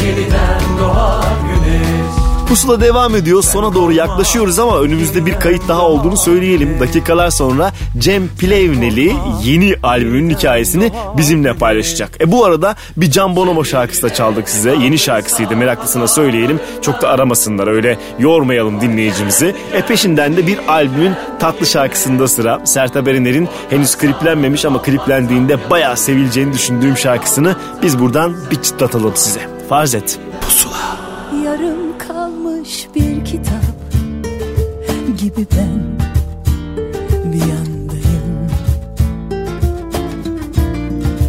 yeniden doğar güneş Pusula devam ediyor. Sona doğru yaklaşıyoruz ama önümüzde bir kayıt daha olduğunu söyleyelim. Dakikalar sonra Cem Plevneli yeni albümün hikayesini bizimle paylaşacak. E bu arada bir Can Bonomo şarkısı da çaldık size. Yeni şarkısıydı meraklısına söyleyelim. Çok da aramasınlar öyle yormayalım dinleyicimizi. E peşinden de bir albümün tatlı şarkısında sıra. Sertab Erener'in henüz kliplenmemiş ama kliplendiğinde bayağı sevileceğini düşündüğüm şarkısını biz buradan bir çıtlatalım size. Farz et. Pusula. Yarım kalmış bir kitap gibi ben bir yandayım.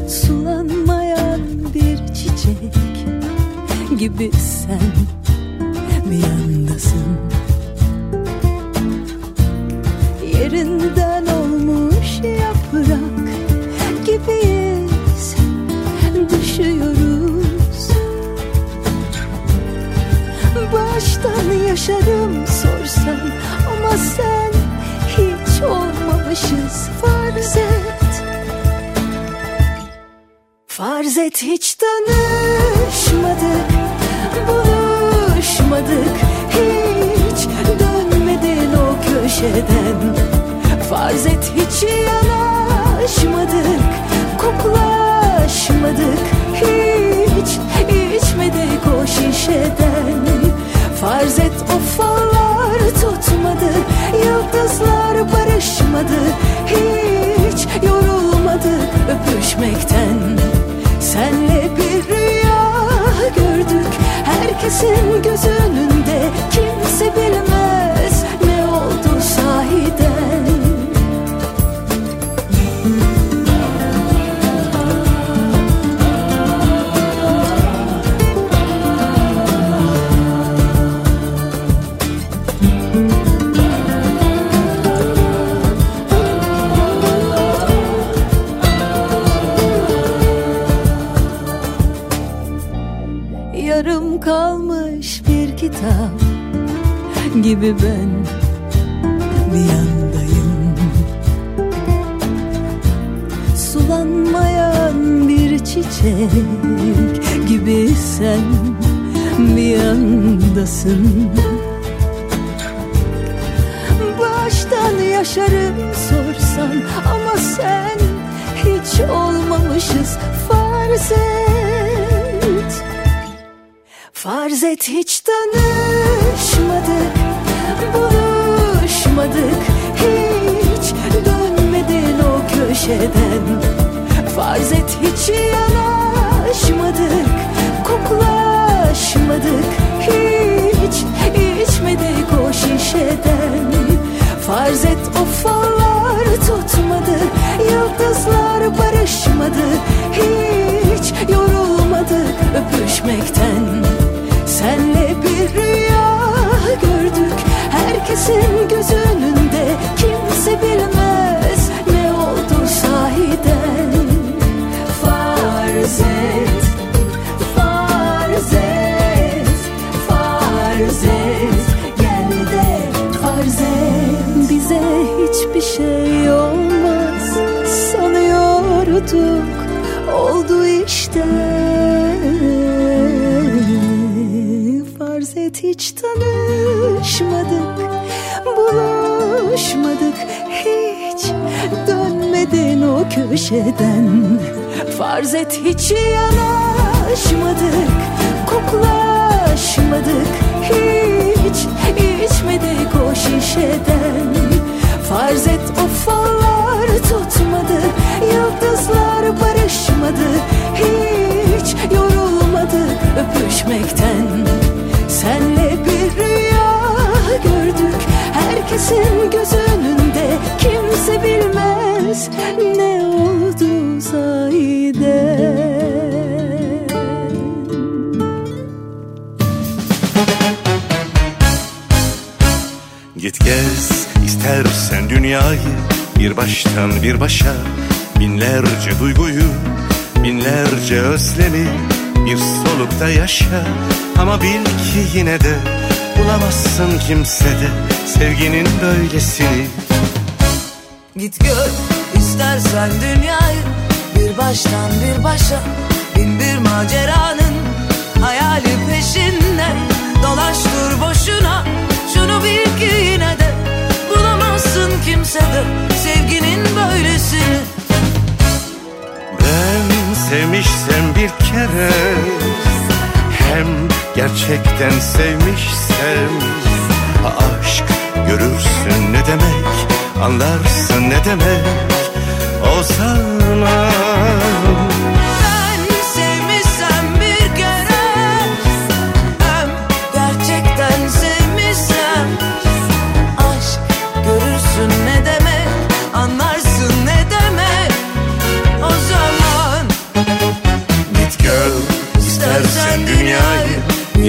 Sulanmayan bir çiçek gibi sen bir yandasın. Yerinden Baştan yaşarım sorsan Ama sen hiç olmamışız. Farz et. Farz et hiç tanışmadık Buluşmadık. Hiç dönmedin o köşeden. Farz et hiç yanaşmadık Koklaşmadık. Hiç içmedik o şişeden Farz et o fallar tutmadı Yıldızlar barışmadı Hiç yorulmadık öpüşmekten. Senle bir rüya gördük Herkesin göz önünde Kimse bilmez kitap gibi ben bir yandayım. Sulanmayan bir çiçek gibi sen bir yandasın. Baştan yaşarım sorsan ama sen hiç olmamışız. Farz et Farz et hiç tanışmadık Buluşmadık Hiç dönmedin o köşeden. Farz et hiç yanaşmadık Koklaşmadık Hiç içmedik o şişeden. Farz et o tutmadı Yıldızlar barışmadı Hiç yorulmadık öpüşmekten Senle bir rüya gördük. Herkesin göz önünde Kimse bilmez o köşeden. Farz et hiç yanaşmadık Koklaşmadık. Hiç içmedik o şişeden. Farz et o fallar tutmadı Yıldızlar barışmadı. Hiç yorulmadık öpüşmekten. Senle bir rüya gördük Herkesin göz önünde Kimse bilmez gez istersen dünyayı Bir baştan bir başa. Binlerce duyguyu Binlerce özlemi Bir solukta yaşa. Ama bil ki yine de Bulamazsın kimsede Sevginin böylesini. Git gör istersen dünyayı Bir baştan bir başa. Bin bir maceranın Hayali peşinde. Dolaş dur boş boşuna Şunu bil Kimsede Sevginin böylesini Ben sevmişsem bir kere Hem gerçekten sevmişsem Aşk görürsün ne demek Anlarsın ne demek O zaman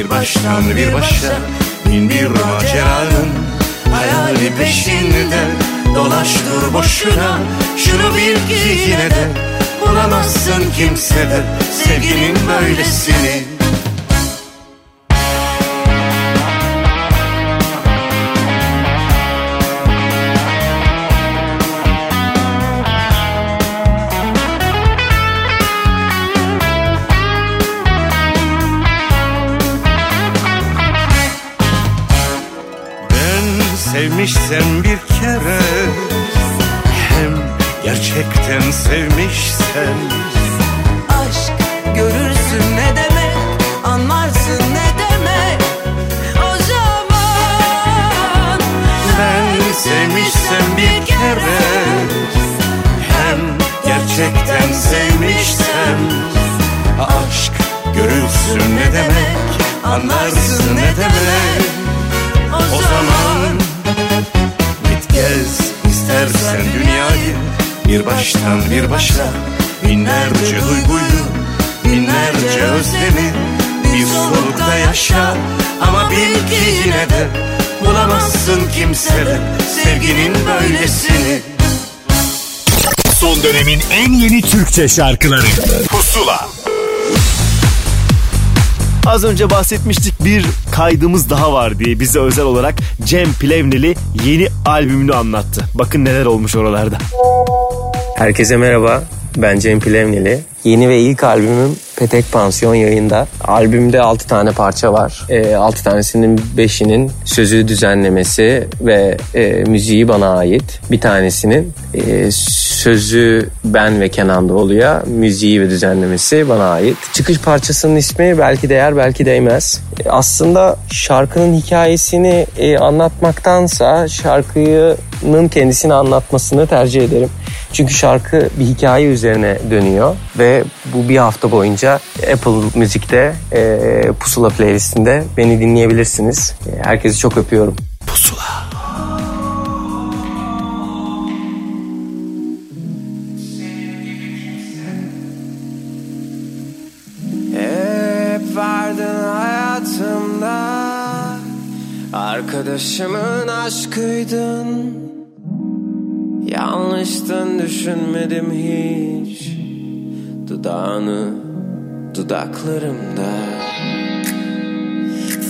Bir baştan bir başa. Bin bir maceranın Hayali peşinde. Dolaş dur boşuna Şunu bil ki yine de Bulamazsın kimsede Sevginin böylesini Ben sevmişsem bir kere. Hem gerçekten sevmişsem Aşk görürsün ne demek Anlarsın ne demek. O zaman Ben sevmişsem bir kere. Hem gerçekten sevmişsem. Aşk görürsün ne demek Anlarsın ne demek. O zaman istersen dünyayı Bir baştan bir başa Binlerce duyguyu Binlerce özlemi Bir solukta yaşa. Ama bil ki yine de Bulamazsın kimsede Sevginin böylesini. Son dönemin en yeni Türkçe şarkıları. Pusula. Az önce bahsetmiştik bir kaydımız daha var diye bize özel olarak Cem Plevneli yeni albümünü anlattı. Bakın neler olmuş oralarda. Herkese merhaba. Ben Cem Plevneli. Yeni ve ilk albümüm Petek Pansiyon yayında. Albümde 6 tane parça var. E, 6 tanesinin 5'inin sözü düzenlemesi ve e, müziği bana ait. Bir tanesinin e, sözü ben ve Kenan'da oluyor. Müziği ve düzenlemesi bana ait. Çıkış parçasının ismi belki değer belki değmez. E, aslında şarkının hikayesini e, anlatmaktansa şarkının kendisini anlatmasını tercih ederim. Çünkü şarkı bir hikaye üzerine dönüyor ve bu bir hafta boyunca Apple Müzik'te e, Pusula playlistinde beni dinleyebilirsiniz. Herkesi çok öpüyorum. Hep Arkadaşımın aşkıydın. Yanlıştın düşünmedim hiç. Dudağını dudaklarımda.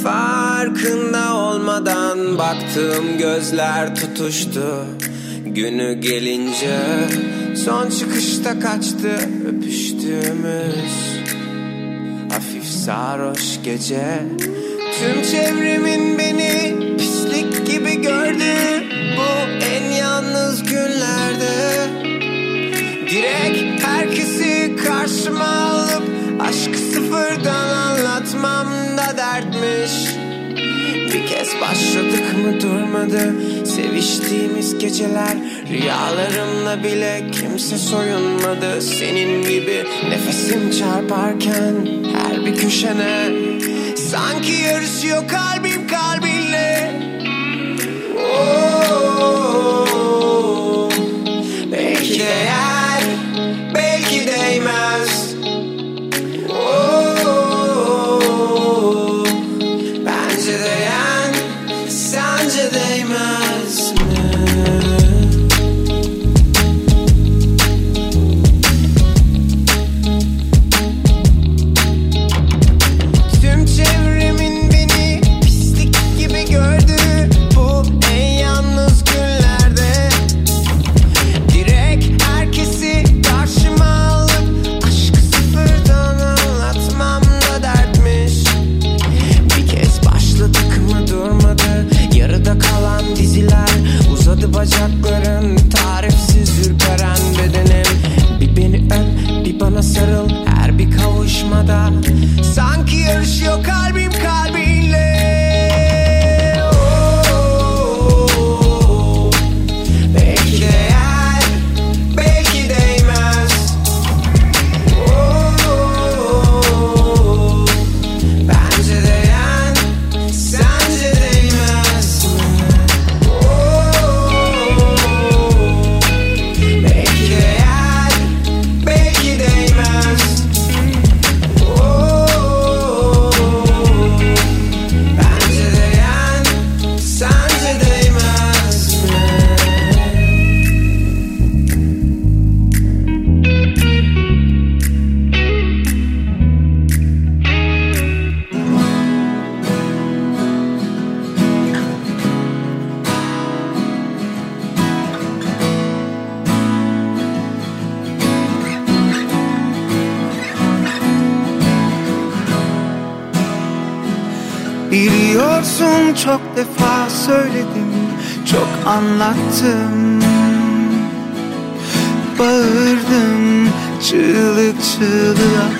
Farkında olmadan baktığım gözler tutuştu. Günü gelince son çıkışta kaçtı öpüştüğümüz. Hafif sarhoş gece. Tüm çevremin beni pislik gibi gördü Bu en yalnız günlerde. Direkt herkesi karşıma alıp Aşkı sıfırdan anlatmam da dertmiş. Bir kez başladık mı durmadı Seviştiğimiz geceler. Rüyalarımla bile kimse soyunmadı. Senin gibi nefesim çarparken Her bir köşene. Sanki yarışıyor kalbim kalbinle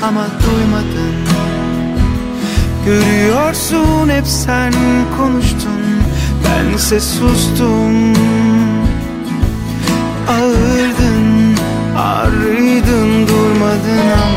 ama duymadın. Görüyorsun hep sen konuştun. Bense sustum. Ağırdın, ağrıydın durmadın ama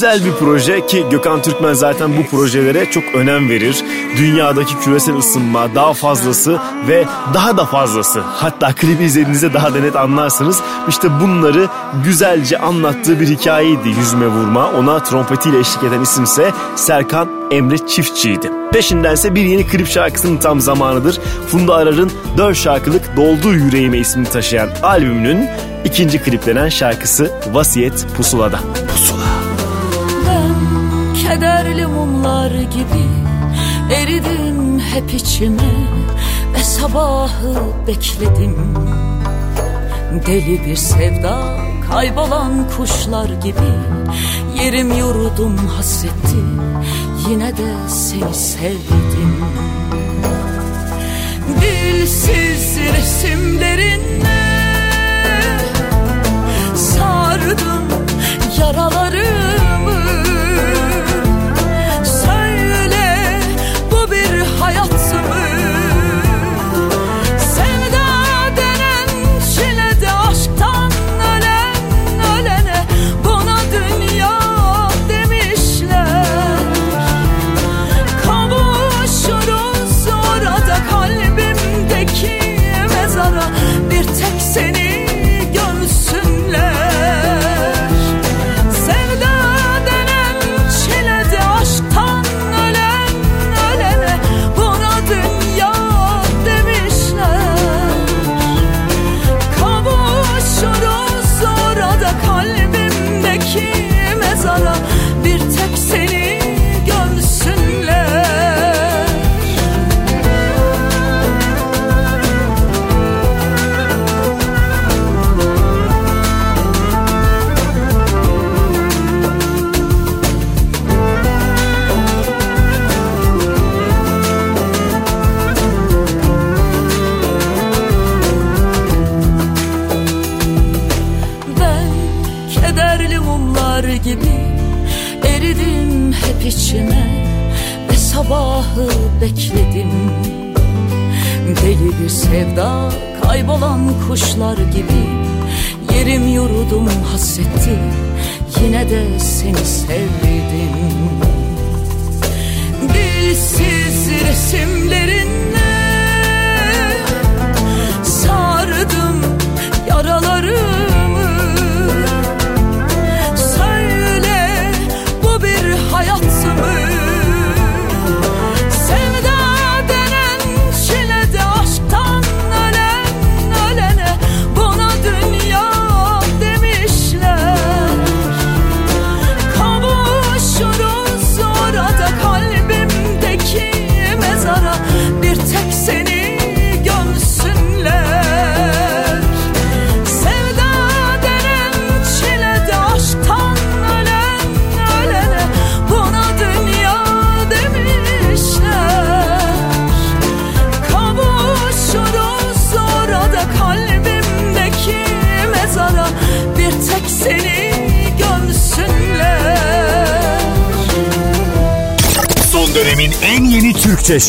Özel bir proje ki Gökhan Türkmen zaten bu projelere çok önem verir. Dünyadaki küresel ısınma daha fazlası ve daha da fazlası. Hatta klibi izlediğinizde daha da net anlarsınız. İşte bunları güzelce anlattığı bir hikayeydi Yüzüme Vurma. Ona trompetiyle eşlik eden isimse Serkan Emre Çiftçi'ydi. Peşindense bir yeni klip şarkısının tam zamanıdır. Funda Arar'ın 4 şarkılık Doldu Yüreğime ismini taşıyan albümünün ikinci kliplenen şarkısı Vasiyet Pusula'da. Kederli mumlar gibi eridim hep içime Ve sabahı bekledim. Deli bir sevda kaybolan kuşlar gibi Yerim yurdum hasretti Yine de seni sevdim. Dilsiz resimlerinle Sardım yaraları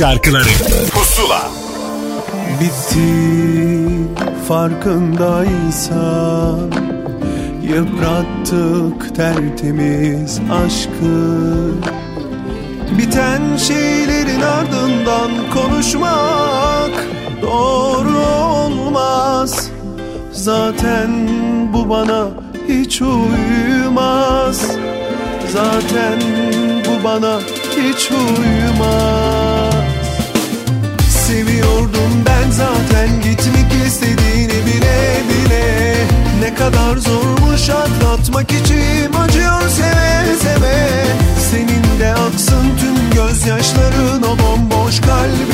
şarkıları. Pusula. Bitti farkındaysan Yıprattık tertemiz aşkı. Biten şeylerin ardından konuşmak Doğru olmaz. Zaten bu bana hiç uymaz. Zaten bu bana hiç uymaz. Bilmiyordum ben zaten. Gitmek istediğini bile bile. Ne kadar zormuş atlatmak içim acıyor seve seve. Senin de aksın tüm gözyaşların o bomboş kalbi.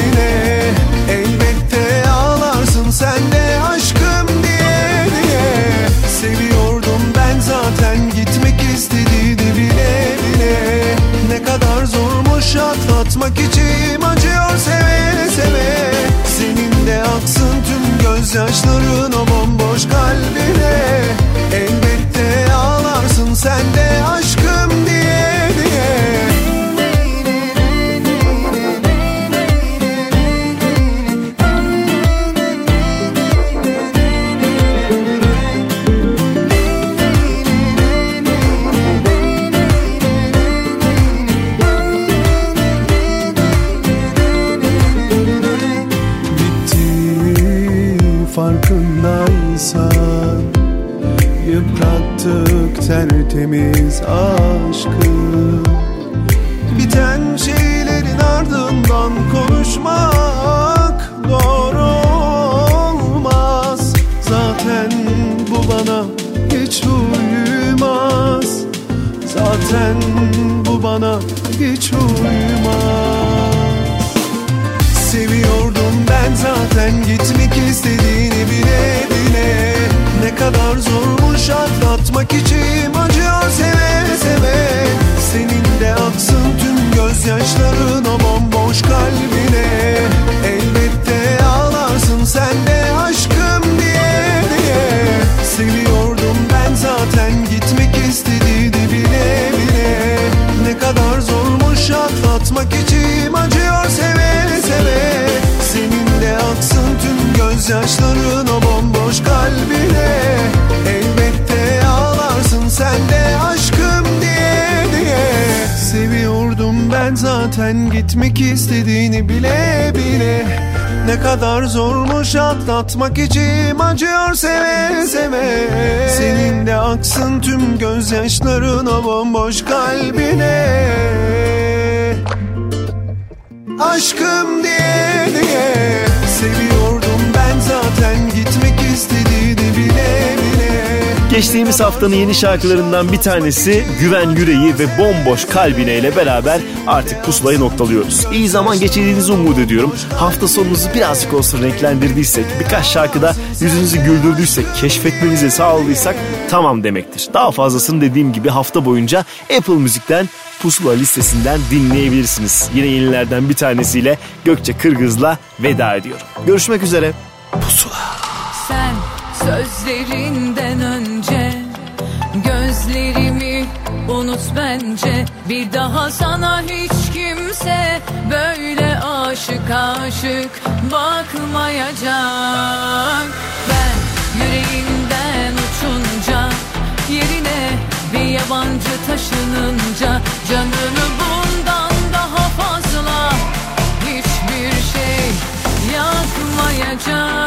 Atlatmak içim acıyor seve seve. Senin de aksın tüm gözyaşların o bomboş kalbine. Geçtiğimiz haftanın yeni şarkılarından bir tanesi Güven Yüreği ve Bomboş Kalbine ile beraber artık pusulayı noktalıyoruz. İyi zaman geçirdiğinizi umut ediyorum. Hafta sonunuzu birazcık olsun renklendirdiysek, birkaç şarkıda yüzünüzü güldürdüysek, keşfetmenizi sağladıysak tamam demektir. Daha fazlasını dediğim gibi hafta boyunca Apple Müzik'ten Pusula listesinden dinleyebilirsiniz. Yine yenilerden bir tanesiyle Gökçe Kırgız'la veda ediyorum. Görüşmek üzere. Pusula. Sen sözlerin bakınca Canımı bundan daha fazla Hiçbir şey yakmayacak